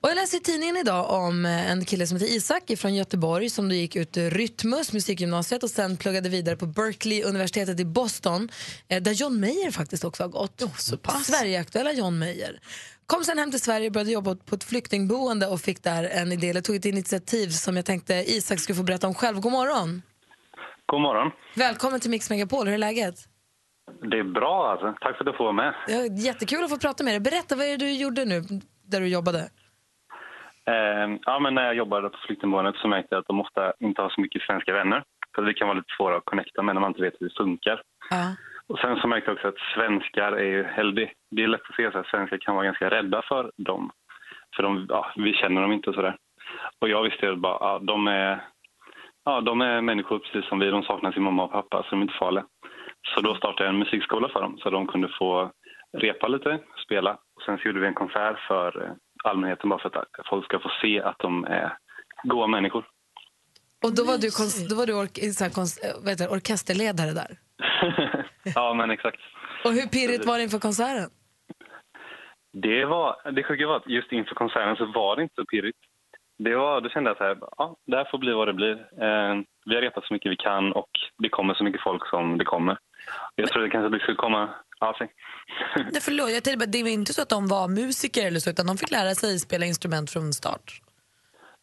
[SPEAKER 1] Och jag läste i tidningen idag om eh, en kille som heter Isak från Göteborg som då gick ut Rytmus, musikgymnasiet och sen pluggade vidare på Berkeley, universitetet i Boston eh, där John Mayer faktiskt också har gått. så pass. Sverigeaktuella John Mayer. Kom sen hem till Sverige, började jobba på ett flyktingboende och fick där en idé, eller tog ett initiativ som jag tänkte Isak skulle få berätta om själv. God morgon!
[SPEAKER 20] God morgon.
[SPEAKER 1] Välkommen till Mix Megapol, hur är läget?
[SPEAKER 20] Det är bra alltså. Tack för att du får vara med.
[SPEAKER 1] Ja, jättekul att få prata med dig. Berätta, vad är det du gjorde nu där du jobbade?
[SPEAKER 20] Eh, ja, men när jag jobbade på flyktingboendet så märkte jag att de ofta inte har så mycket svenska vänner. För det kan vara lite svårt att connecta med när man inte vet hur det funkar. Och sen så märkte jag också att svenskar är ju, eller det, är lätt att se så att svenskar kan vara ganska rädda för dem. För de, ja, vi känner dem inte och sådär. Och jag visste ju bara, ja, de är, ja, de är människor precis som vi. De saknar sin mamma och pappa så de är inte farliga. Så då startade jag en musikskola för dem så de kunde få repa lite, spela. Och sen så gjorde vi en konsert för eh, allmänheten bara för att folk ska få se att de är goa människor.
[SPEAKER 1] Och då var du, kons- då var du ork- så här, kons- eh, heter det, orkesterledare där.
[SPEAKER 20] ja, men exakt.
[SPEAKER 1] Och hur pirrigt var det inför konserten?
[SPEAKER 20] Det, var, det sjuka var att just inför konserten så var det inte så pirrigt. Det var, då kände jag så här, ja, det här får bli vad det blir. Eh, vi har repat så mycket vi kan och det kommer så mycket folk som det kommer. Jag tror det kanske det skulle komma av sig.
[SPEAKER 3] Nej, förlåt, jag tänkte det var inte så att de var musiker eller så, utan de fick lära sig spela instrument från start.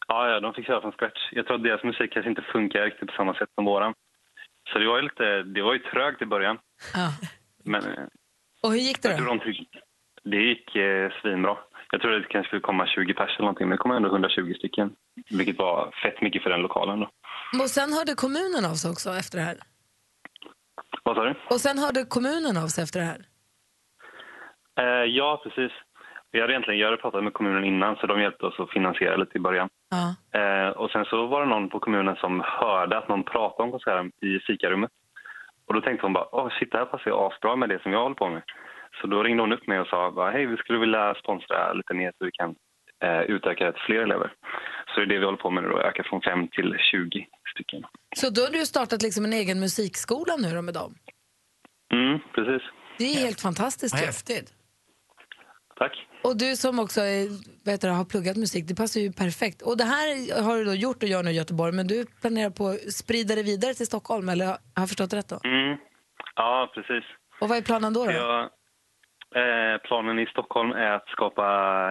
[SPEAKER 20] Ja, ja, de fick köra från scratch. Jag tror att deras musik kanske inte funkar riktigt på samma sätt som våran. Så det var ju lite, det var ju trögt i början. Men eh,
[SPEAKER 1] Och hur gick det då?
[SPEAKER 20] de tyck- det gick eh, svinbra. Jag tror det kanske skulle komma 20 pers eller någonting, men det kom ändå 120 stycken. Vilket var fett mycket för den lokalen då.
[SPEAKER 1] Och sen hörde kommunen av sig också efter det här.
[SPEAKER 20] Vad sa du?
[SPEAKER 1] Och sen hörde kommunen av sig efter det här.
[SPEAKER 20] Eh, ja, precis. Jag hade egentligen jag hade pratat med kommunen innan så de hjälpte oss att finansiera lite i början.
[SPEAKER 1] Ja.
[SPEAKER 20] Eh, och sen så var det någon på kommunen som hörde att någon pratade om konserten i fikarummet. Och då tänkte hon bara, åh shit det här passar ju asbra med det som jag håller på med. Så då ringde hon upp mig och sa, hej vi skulle vilja sponsra lite mer så vi kan eh, utöka det till fler elever. Så det är det vi håller på med nu då, öka från 5 till 20 stycken.
[SPEAKER 1] Så då har du startat liksom en egen musikskola nu då med dem?
[SPEAKER 20] Mm, precis.
[SPEAKER 1] Det är helt fantastiskt.
[SPEAKER 2] Häftigt.
[SPEAKER 20] Tack.
[SPEAKER 1] Och du som också är, vet du, har pluggat musik, det passar ju perfekt. Och det här har du då gjort och gör nu i Göteborg, men du planerar på att sprida det vidare till Stockholm, eller har jag förstått rätt då?
[SPEAKER 20] Mm. Ja, precis.
[SPEAKER 1] Och vad är planen då? då?
[SPEAKER 20] Jag, eh, planen i Stockholm är att skapa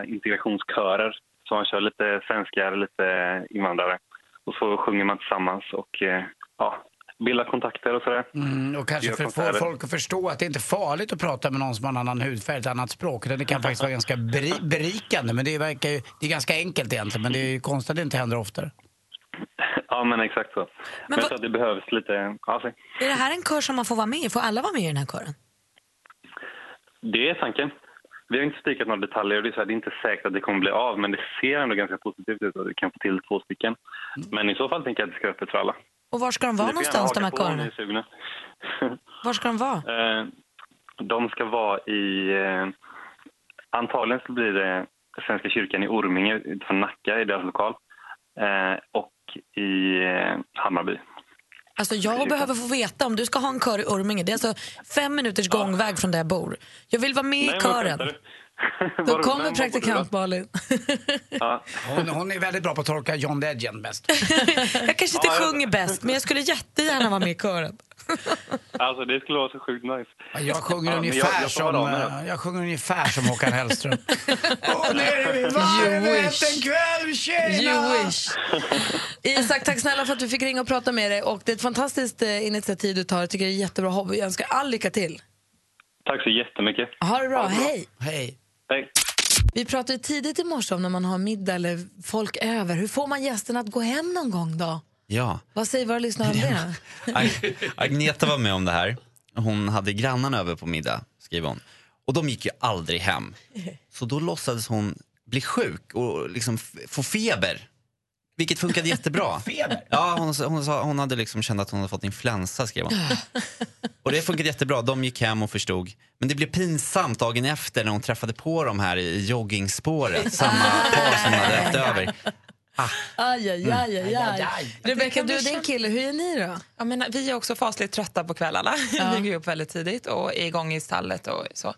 [SPEAKER 20] integrationskörer. Så man kör lite svenskar, lite invandrare. Och så sjunger man tillsammans och eh, ja, bildar kontakter och sådär.
[SPEAKER 2] Mm, och kanske för att få folk att förstå att det inte är farligt att prata med någon som har en annan hudfärg, ett annat språk. Det kan faktiskt vara ganska beri berikande. Men det, verkar ju, det är ganska enkelt egentligen, men det är ju konstigt att det inte händer oftare.
[SPEAKER 20] Ja, men exakt så. Men, jag tror att det behövs lite... Ja, säg.
[SPEAKER 3] Är det här en kör som man får vara med i? Får alla vara med i den här kören?
[SPEAKER 20] det är tanken. Vi har inte spikat några detaljer och det är, så här, det är inte säkert att det kommer bli av men det ser ändå ganska positivt ut att vi kan få till två stycken. Men i så fall tänker jag att det ska vara öppet för alla.
[SPEAKER 3] Och var ska de vara någonstans, de här
[SPEAKER 20] sugna.
[SPEAKER 3] Var ska de vara?
[SPEAKER 20] Eh, de ska vara i... Eh, antagligen så blir det Svenska kyrkan i Orminge utanför Nacka i deras lokal. Eh, och i Hammarby.
[SPEAKER 3] Alltså jag behöver få veta om du ska ha en kör i Orminge. Det är alltså fem minuters gångväg från där jag bor. Jag vill vara med i
[SPEAKER 20] Nej, men
[SPEAKER 3] kören.
[SPEAKER 1] Då kommer
[SPEAKER 20] vem
[SPEAKER 1] praktikant Malin.
[SPEAKER 20] Ja.
[SPEAKER 2] Hon, hon är väldigt bra på att tolka John Legend bäst.
[SPEAKER 3] Jag kanske inte
[SPEAKER 20] Ja, jag-
[SPEAKER 3] sjunger bäst, men jag skulle jättegärna vara med i kören.
[SPEAKER 20] Alltså det skulle vara så sjukt nice.
[SPEAKER 2] Jag sjunger,
[SPEAKER 20] Ja,
[SPEAKER 2] ungefär
[SPEAKER 20] jag, jag
[SPEAKER 2] som, eh, jag sjunger ungefär som Håkan Hellström. Och nere vid varvet
[SPEAKER 1] wish.
[SPEAKER 2] en kväll, tjena!
[SPEAKER 1] You wish. Isak, tack snälla för att vi fick ringa och prata med dig. Och det är ett fantastiskt eh, initiativ du tar. Jag tycker det är jättebra hobby. Jag önskar all lycka till.
[SPEAKER 20] Tack så jättemycket.
[SPEAKER 1] Ha det bra. Hej!
[SPEAKER 2] Hej.
[SPEAKER 20] Hej.
[SPEAKER 1] Vi pratade tidigt i morse om när man har middag eller folk över. Hur får man gästerna att gå hem någon gång då?
[SPEAKER 18] Ja.
[SPEAKER 1] Vad säger våra lyssnare om det?
[SPEAKER 18] Ag- Agneta var med om det här. Hon hade grannarna över på middag, skriver hon. Och de gick ju aldrig hem. Så då låtsades hon bli sjuk och liksom få feber. Vilket funkade jättebra.
[SPEAKER 2] Feber?
[SPEAKER 18] Ja, hon, hon, sa, hon hade liksom känt att hon hade fått influensa, skrev hon. Och det funkade jättebra. De gick hem och förstod. Men det blev pinsamt dagen efter när hon träffade på dem här i joggingspåret. Samma par som hade rätt över.
[SPEAKER 1] Aj, aj, aj, aj,
[SPEAKER 2] Aj, aj,
[SPEAKER 1] aj. Rebecka, du och din kille, hur är ni då?
[SPEAKER 7] Ja, men vi är också fasligt trötta på kvällarna.
[SPEAKER 1] Ja.
[SPEAKER 7] Vi går upp väldigt tidigt och är igång i stallet och så.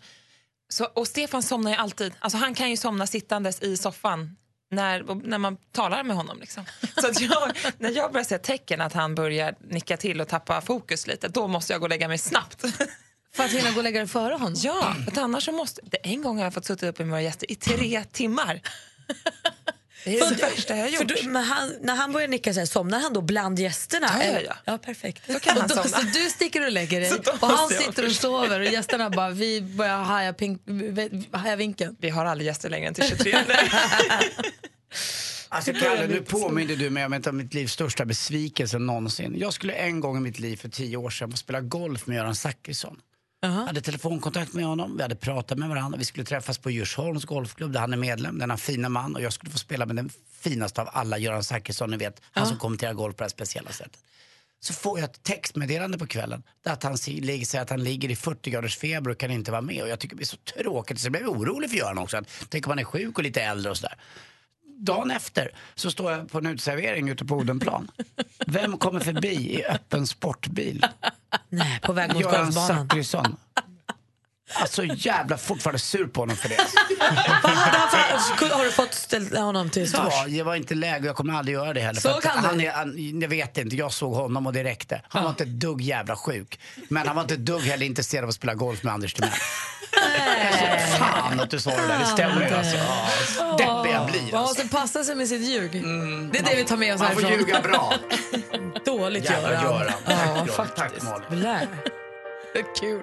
[SPEAKER 7] så. Och Stefan somnar ju alltid. Alltså han kan ju somna sittandes i soffan när, när man talar med honom. Liksom. Så att jag, när jag börjar se tecken att han börjar nicka till och tappa fokus lite, då måste jag gå och lägga mig snabbt.
[SPEAKER 1] För att hinna gå och lägga dig före honom?
[SPEAKER 7] Ja, för annars så måste... Det, en gång har jag fått sitta uppe med våra gäster i tre timmar. Det är det värsta jag har gjort.
[SPEAKER 3] du, men han, när han börjar nicka så här, somnar han då bland gästerna?
[SPEAKER 7] Ja, ja, ja.
[SPEAKER 3] ja perfekt.
[SPEAKER 7] Så kan han somna.
[SPEAKER 1] så du sticker och lägger dig och han sitter och sover och gästerna bara, vi börjar haja, pink, haja vinkeln.
[SPEAKER 7] Vi har aldrig gäster längre än till 23.
[SPEAKER 2] Alltså Kalle, nu påminner du mig om ett av mitt livs största besvikelser någonsin. Jag skulle en gång i mitt liv för tio år sedan få spela golf med Göran Zachrisson. Jag hade telefonkontakt med honom, vi hade pratat med varandra. Vi skulle träffas på Djursholms golfklubb där han är medlem, denna fina man. Och jag skulle få spela med den finaste av alla, Göran Zachrisson, ni vet. Han som kommenterar golf på det här speciella sättet. Så får jag ett textmeddelande på kvällen där att han säger att han ligger i 40 graders feber och kan inte vara med. Och jag tycker det är så tråkigt så jag blev orolig för Göran också. Att, tänk om han är sjuk och lite äldre och sådär. Dagen efter så står jag på en uteservering ute på Odenplan. Vem kommer förbi i öppen sportbil?
[SPEAKER 3] Nej, på väg mot
[SPEAKER 2] Göran
[SPEAKER 3] golfbanan.
[SPEAKER 2] Alltså jävla fortfarande sur på honom för det.
[SPEAKER 3] Vad hade han för, har du fått ställa honom till svars?
[SPEAKER 2] Ja, det var inte läge och jag kommer aldrig göra det heller. För att
[SPEAKER 3] han
[SPEAKER 2] är, han, jag vet inte, jag såg honom och det räckte. Han var inte ett dugg jävla sjuk. Men han var inte ett dugg heller intresserad av att spela golf med Anders Timell. Alltså, fan att du sa det där, det stämmer ju alltså. Ja, Deppig jag blir
[SPEAKER 1] Man
[SPEAKER 2] alltså.
[SPEAKER 1] måste passa sig med sitt ljug. det är det vi tar med oss
[SPEAKER 2] Man får
[SPEAKER 1] härifrån.
[SPEAKER 2] ljuga bra.
[SPEAKER 1] Dåligt
[SPEAKER 2] Jävla
[SPEAKER 1] Göran.
[SPEAKER 2] Göran.
[SPEAKER 1] Ja, faktiskt.
[SPEAKER 2] Tack Malin.
[SPEAKER 1] Kul.